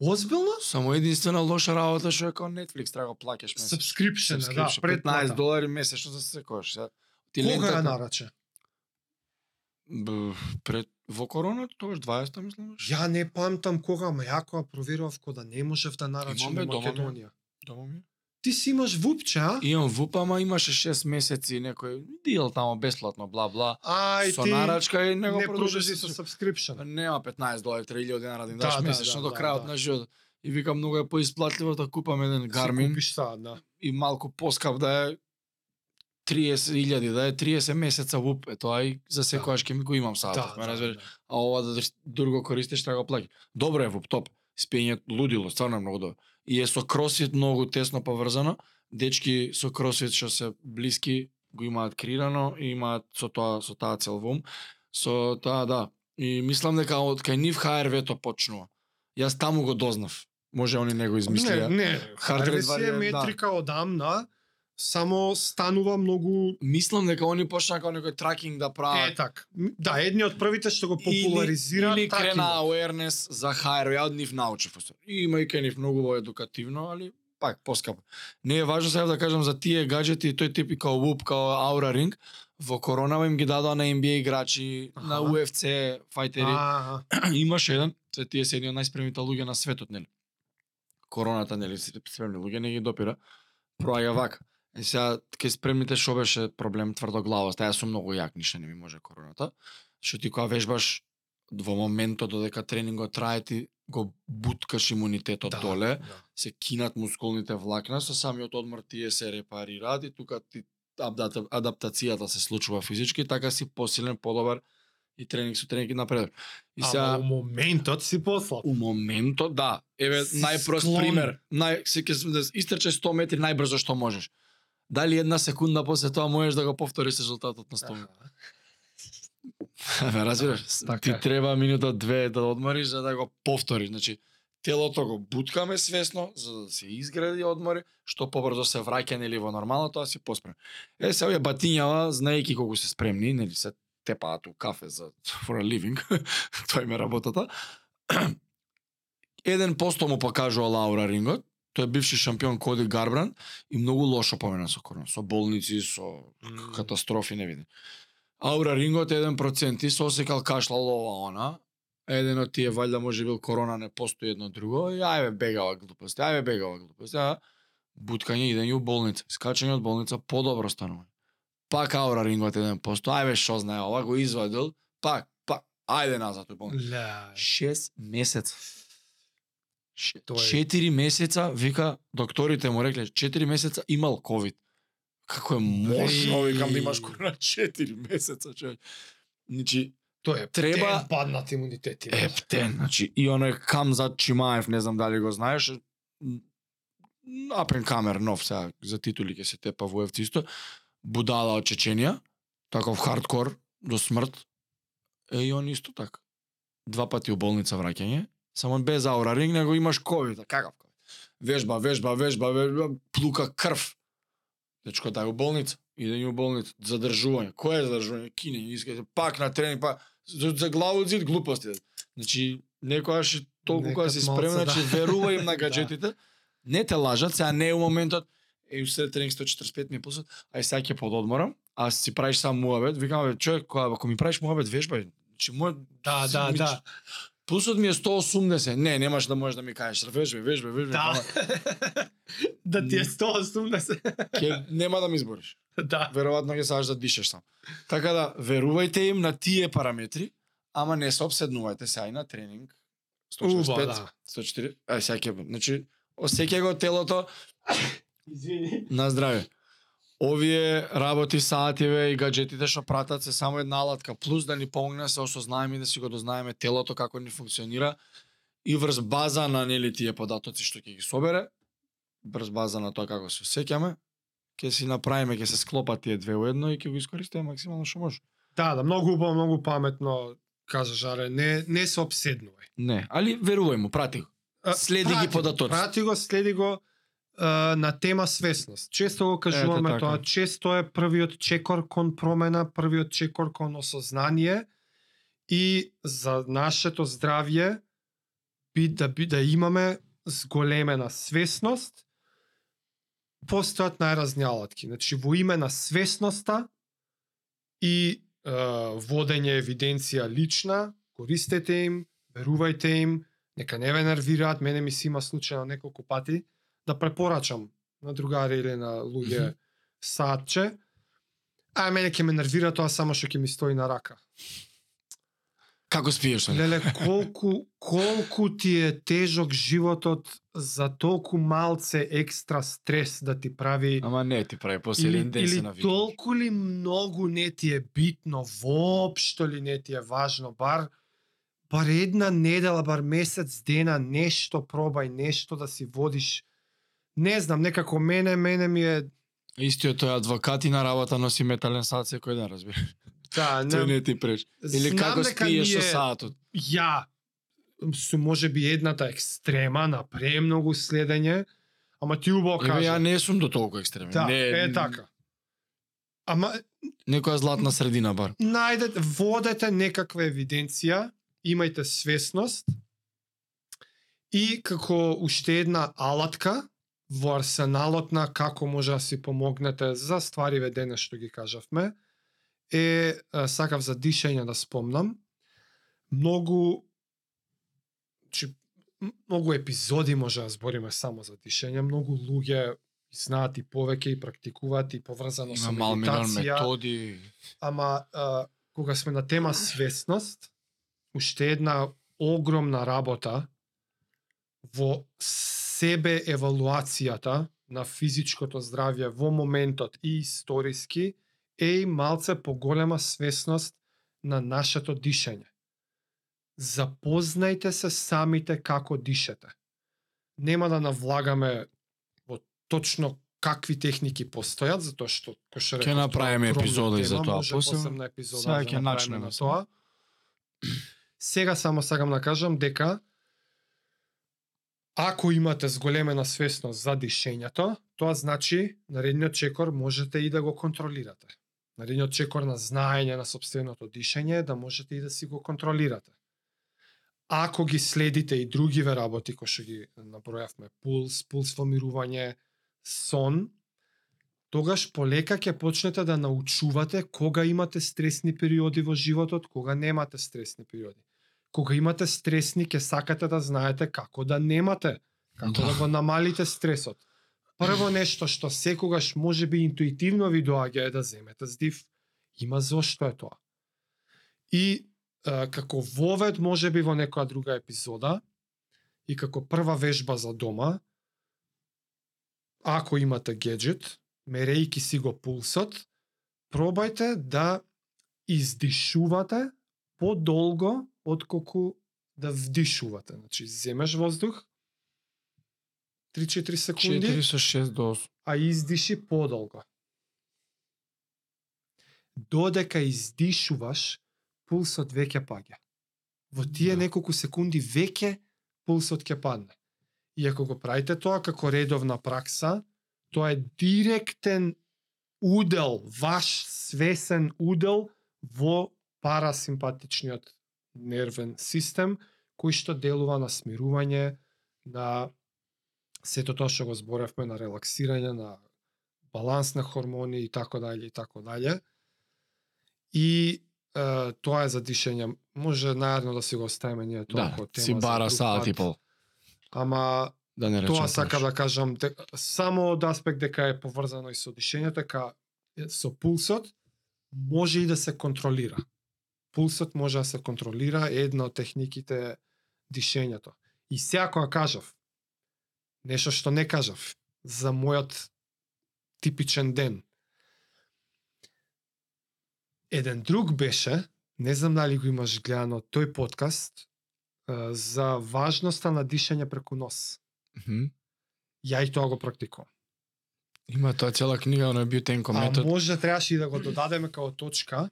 Озбилно? Само единствена лоша работа што е као Netflix, треба го плаќаш месечно. Subscription, да, Subscription, 15 предплата. долари месечно за секојаш. Ти Кога ја нараче? Б, пред во короната тогаш 20 мислам. Ја не памтам кога, ама ја кога проверував кога не можев да нарачам? Македонија. Дома ми. Ти си имаш ВУПче, а? Имам ВУП, ама имаше 6 месеци некој дил тамо бесплатно, бла бла. Ај Со ти нарачка и не го не продолжи со subscription. Нема 15 долари, 3000 денара да им Да, даш да, месечно да, до да, крајот да. на живот. И викам многу е поисплатливо да купам еден Си Garmin Купиш сад, да. и малку поскап да е 30.000 да е 30 месеца ВУП, е тоа и за секојаш ќе ми го имам саатов, ме разбереш? да. а ова да друго користиш го плаќа. Добро е ВУП, топ. Спиење лудило, стварно е многу добро. И е со кросфит многу тесно поврзано. Дечки со кросфит што се блиски го имаат креирано и имаат со тоа со таа цел во ум. Со таа да. И мислам дека од кај нив HRV-то почнува. Јас таму го дознав. Може они не го измислија. Не, не, HRV е да. метрика одамна, само станува многу Мислам дека они почнаа како некој тракинг да прават. Е така. Да, едни од првите што го популаризира или, или крена awareness за HR, ја од нив научив. И има и кај нив многу едукативно, али пак поскапо. Не е важно сега да кажам за тие гаджети, тој типи као Whoop, као Aura Ring, во коронава им ги дадоа на NBA играчи, Аха. на UFC фајтери. А, Имаше еден, се тие се едни од најспремните луѓе на светот, нели? Короната, нели, сите спремни луѓе не ги допира. Проаѓа вака. Е сега, кај спремните шо беше проблем тврдоглавост. Ја сум многу јак, ништо не ми може короната. Што ти кога вежбаш во моментот додека тренингот трае ти го буткаш имунитетот да, доле, Да. се кинат мускулните влакна, со самиот одмор тие се репарираат и тука ти адапта- адаптацијата се случува физички, така си посилен, подобар и тренинг со тренинг и напредок. И Ама сега у моментот си послаб. у моментот да, еве најпрост склон. пример, нај се ќе да истрчеш 100 метри најбрзо што можеш. Дали една секунда после тоа можеш да го повториш резултатот на 100 метри? Ме разбираш? Така Ти треба минута две да одмориш за да го повториш. Значи, телото го буткаме свесно за да се изгради одмори, што побрзо се враќа нели во нормално, тоа си поспрем. Е, се овие батињава, знаејќи колку се спремни, нели се тепаат у кафе за for a living, тоа им е работата. Еден посто му покажува Лаура Рингот, тој е бивши шампион Коди Гарбран и многу лошо помена со корона, со болници, со катастрофи не невидни. Аура Рингот еден проценти, со осекал кашла лова она, еден од тие валјда може бил корона не постои едно друго и ајве бегава глупост, ајве бегава глупост, а буткање и у болница, скачање од болница подобро станува. Пак аура рингот еден посто, ајве што знае ова го извадил, пак, пак, ајде назад у болница. Шест месец. 4 месеца, вика, докторите му рекле, 4 месеца имал ковид. Како е можно, викам да имаш корона 4 месеца, човек. Ничи, Тоа е треба паднат имунитети. Ептен, значи и оно е кам за Чимаев, не знам дали го знаеш. Апрен камер нов сега за титули ќе се тепа во ефт исто. Будала од Чеченија, таков хардкор до смрт. Е и он исто така. Два пати у болница враќање само без аура ринг, него имаш ковид, а какав ковид? Вежба, вежба, вежба, вежба, плука крв. Дечко да е у болница, иде у болница, задржување. Кој е задржување? Кине, искате пак на тренинг, па за, за главу зид глупости. Значи, некојаш толку кога си спремен, да. значи верувај им на Да. гаджетите. Не те лажат, сега не е у моментот, е уште тренинг 145 ми е пулсот, ај сега ќе пододморам, а си правиш сам муабет, викам, бе, човек, кога, ако ми правиш муабет, вежбај. Значи, мој, Да, да, да. Пулсот ми е 180. Не, немаш да можеш да ми кажеш, вежбај, вежбај, вежбај. Да. да ти е 180. Ќе нема да ми избориш. да. Веројатно ќе сакаш да дишеш сам. Така да, верувајте им на тие параметри, ама не се обседнувајте сега и на тренинг. 145, Уба, да. 104, ај сега ќе, значи, осеќај го телото Извини. на здраве. Овие работи, саативе и гаджетите што пратат се само една алатка, плюс да ни помогне да се осознаеме и да си го дознаеме телото како ни функционира и врз база на нели тие податоци што ќе ги собере, врз база на тоа како се осеќаме, ќе си направиме, ќе се склопат тие две во едно и ќе го искористиме максимално што може. Да, да, многу убаво, многу паметно кажа Жаре, не не се обседнувај. Не, али верувај му, прати го. Следи ги прати го, податоци. Прати го, следи го на тема свесност. Често го кажуваме Ете така. тоа, често е првиот чекор кон промена, првиот чекор кон осознание и за нашето здравје би да би да имаме зголемена свесност постојат најразни алатки. Значи во име на свесноста и е, водење евиденција лична, користете им, верувајте им, нека не ве нервираат, мене ми си има случајно неколку пати да препорачам на другари или на луѓе саатче, а мене ќе ме нервира тоа само што ќе ми стои на рака. Како спиеш Леле, колку, колку ти е тежок животот за толку малце екстра стрес да ти прави Ама не ти прави после или, ден се или навикаш. толку ли многу не ти е битно, воопшто ли не ти е важно, бар бар една недела, бар месец дена нешто пробај, нешто да си водиш. Не знам, некако мене, мене ми е Истиот тој адвокат и на работа носи метален саат секој ден, разбираш. да, Тој не, не ти преш. Или знам како спиеш со саатот. ја со може би едната екстрема на премногу следење, ама ти убаво Еве ја кажа. не сум до толку екстремен. Да, не, е така. Ама Некоја златна средина бар. најдете, водете некаква евиденција, имајте свесност и како уште една алатка во арсеналот на како може да си помогнете за ствариве денес што ги кажавме, е, сакав за дишење да спомнам. Многу чи, многу епизоди може да збориме само за дишење, многу луѓе знаат и повеќе и практикуваат и поврзано со Има медитација методи. ама а, кога сме на тема свесност, уште една огромна работа во себе евалуацијата на физичкото здравје во моментот и историски е и малце поголема свесност на нашето дишење. Запознајте се самите како дишете. Нема да навлагаме во точно какви техники постојат, затоа што кој што Ќе реков, направиме епизода и за тоа. посебна епизода сега да ќе направиме начнеме на со- тоа. Сега само сакам да кажам ако имате зголемена свесност за дишењето, тоа значи наредниот чекор можете и да го контролирате. Наредниот чекор на знаење на собственото дишење е да можете и да си го контролирате. Ако ги следите и другиве работи кои што ги набројавме, пулс, пулс помирување, сон, тогаш полека ќе почнете да научувате кога имате стресни периоди во животот, кога немате стресни периоди. Кога имате стресни, ќе сакате да знаете како да немате, како да, Да. го намалите стресот. Прво нешто што секогаш може би интуитивно ви доаѓа е да земете здив. Има зошто е тоа. И е, како вовед може би во некоја друга епизода и како прва вежба за дома, ако имате геджет, мерејки си го пулсот, пробајте да издишувате подолго отколку да вдишувате. Значи, земеш воздух 3-4 секунди, 4 со 6 до 8. а издиши подолго. Додека издишуваш, пулсот веќе паѓа. Во тие Да. неколку секунди веќе пулсот ќе падне. И ако го правите тоа како редовна пракса, тоа е директен удел, ваш свесен удел во парасимпатичниот нервен систем, кој што делува на смирување, на сето тоа што го зборевме, на релаксирање, на баланс на хормони и така дале и така дале. И е, тоа е за дишење. Може наедно да си го оставиме ние тоа Да, тема си бара саат и пол. Ама Да не речем тоа сакам повеќе. да кажам де, само од аспект дека е поврзано и со дишењето, дека со пулсот може и да се контролира. Пулсот може да се контролира, е една од техниките е дишењето. И сега кога кажав, нешто што не кажав, за мојот типичен ден. Еден друг беше, не знам дали го имаш гледано тој подкаст, е, за важноста на дишење преку нос. Мгм. Ја и тоа го практикувам. Има тоа цела книга на Бютенко А метод може требаше и да го додадеме како точка.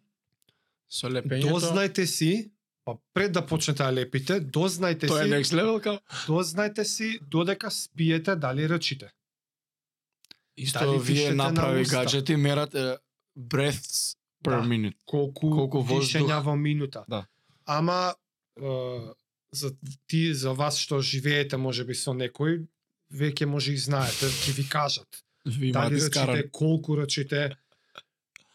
Со лепењето. Дознајте си, па пред да почнете да лепите, дознајте Тоа е си, next level као. дознајте си додека спиете дали речите. Исто Дали вие на направи уста? гаджети мерат е, breaths per Да. minute. Колку, Колку дишења во минута. Да. Ама е, за ти за вас што живеете можеби со некој, веќе може и знаете, ќе ви кажат. Ви дали речите, колку речите.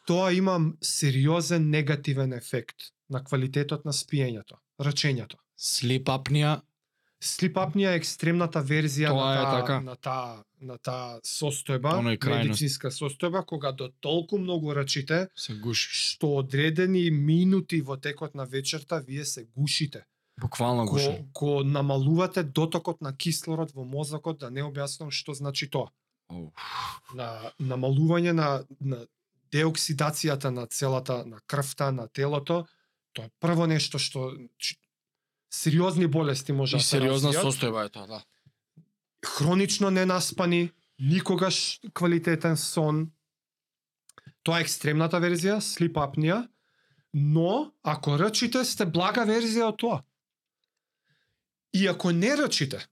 Тоа има сериозен негативен ефект на квалитетот на спиењето, речењето. Sleep apnea, Sleep apnea е екстремната верзија Тоа на таа така. на таа на таа состојба, медицинска состојба кога до толку многу речите се гушиш. што одредени минути во текот на вечерта вие се гушите. Буквално гушиш. Го, го намалувате дотокот на кислород во мозокот, да не објаснам што значи тоа. Оу. На намалување на, на деоксидацијата на целата на крвта, на телото, тоа е прво нешто што сериозни болести може да се сериозна состојба е тоа, да. хронично ненаспани, никогаш квалитетен сон. Тоа е екстремната верзија, sleep apnea, но ако речите сте блага верзија од тоа. И ако не речите,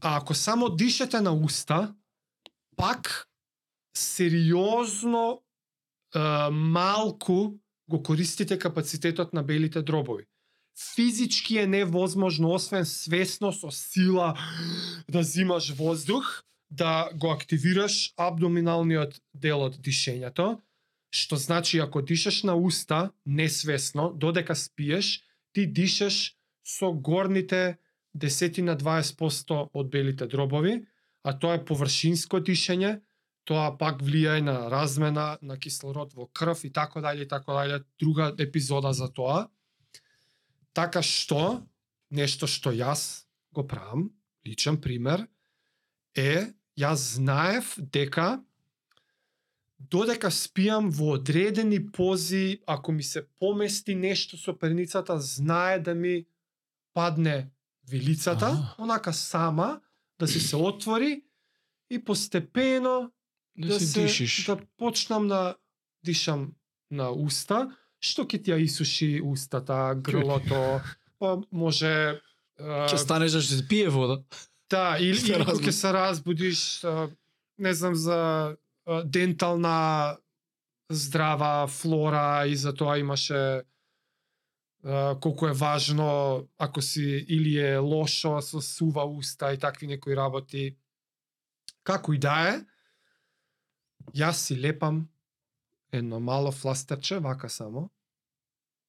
а ако само дишете на уста, пак сериозно малку го користите капацитетот на белите дробови. Физички е невозможно, освен свесно со сила да зимаш воздух, да го активираш абдоминалниот дел од дишењето, што значи ако дишеш на уста несвесно, додека спиеш, ти дишеш со горните десетина 20% од белите дробови, а тоа е површинско дишење, тоа пак влијае на размена на кислород во крв и така дале и така дале, друга епизода за тоа. Така што нешто што јас го правам, личен пример, е јас знаев дека додека спијам во одредени пози, ако ми се помести нешто со перницата, знае да ми падне вилицата, онака сама, да си се отвори и постепено Да, да, се дишиш. да почнам да дишам на уста, што ќе ти ја исуши устата, грлото, па може Ќе станеш да ќе пие вода. Да, или, ќе се разбудиш, а, не знам за а, дентална здрава флора и за тоа имаше а, колку е важно ако си или е лошо со сува уста и такви некои работи. Како и да е, јас си лепам едно мало фластерче, вака само,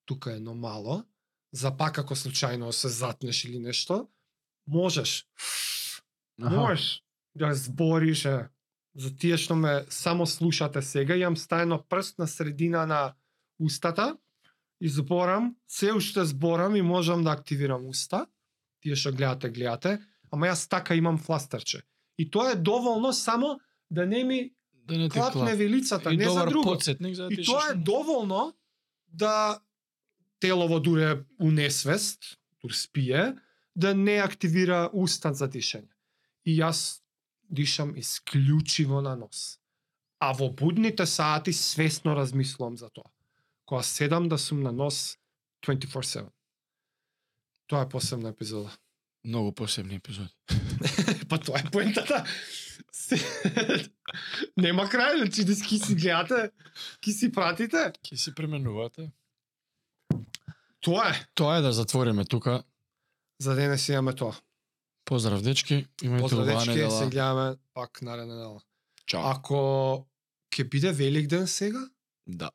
тука едно мало, за пак ако случајно се затнеш или нешто, можеш Можеш да збориш е. За тие што ме само слушате сега, имам стајно прст на средина на устата и зборам, се уште зборам и можам да активирам уста. Тие што гледате, гледате, ама јас така имам фластерче. И тоа е доволно само да не ми Да не те клапне клап. вилицата, И не за друго. подсетник за да И тоа е доволно да телово дуре у несвест, тур спие, да не активира устат за дишење. И јас дишам исклучиво на нос. А во будните сати свесно размислувам за тоа. Кога седам да сум на нос 24/7. Тоа е посебна епизода. Многу посебни епизоди. па тоа е поентата. Нема крај, значи да ки си гледате, ки си пратите. Ќе си пременувате. Тоа е. Тоа е да затвориме тука. За денес имаме тоа. Поздрав дечки, имајте Поздрав дечки, се гледаме пак наредна недела. Чао. Ако ќе биде Великден сега? Да.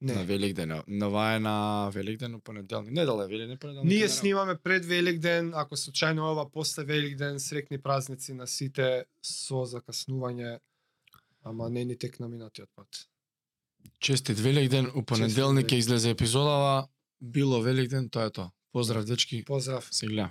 Не. На Великден. Нова е на Великден, у понеделник. Недела е Великден, понеделник. Ние снимаме пред Великден, ако случајно ова после Великден, срекни празници на сите со закаснување, ама не ни тек на минатиот пат. Честит Великден, у понеделник ќе излезе епизодава. Било Великден, тоа е тоа. Поздрав дечки, Поздрав. се гледа.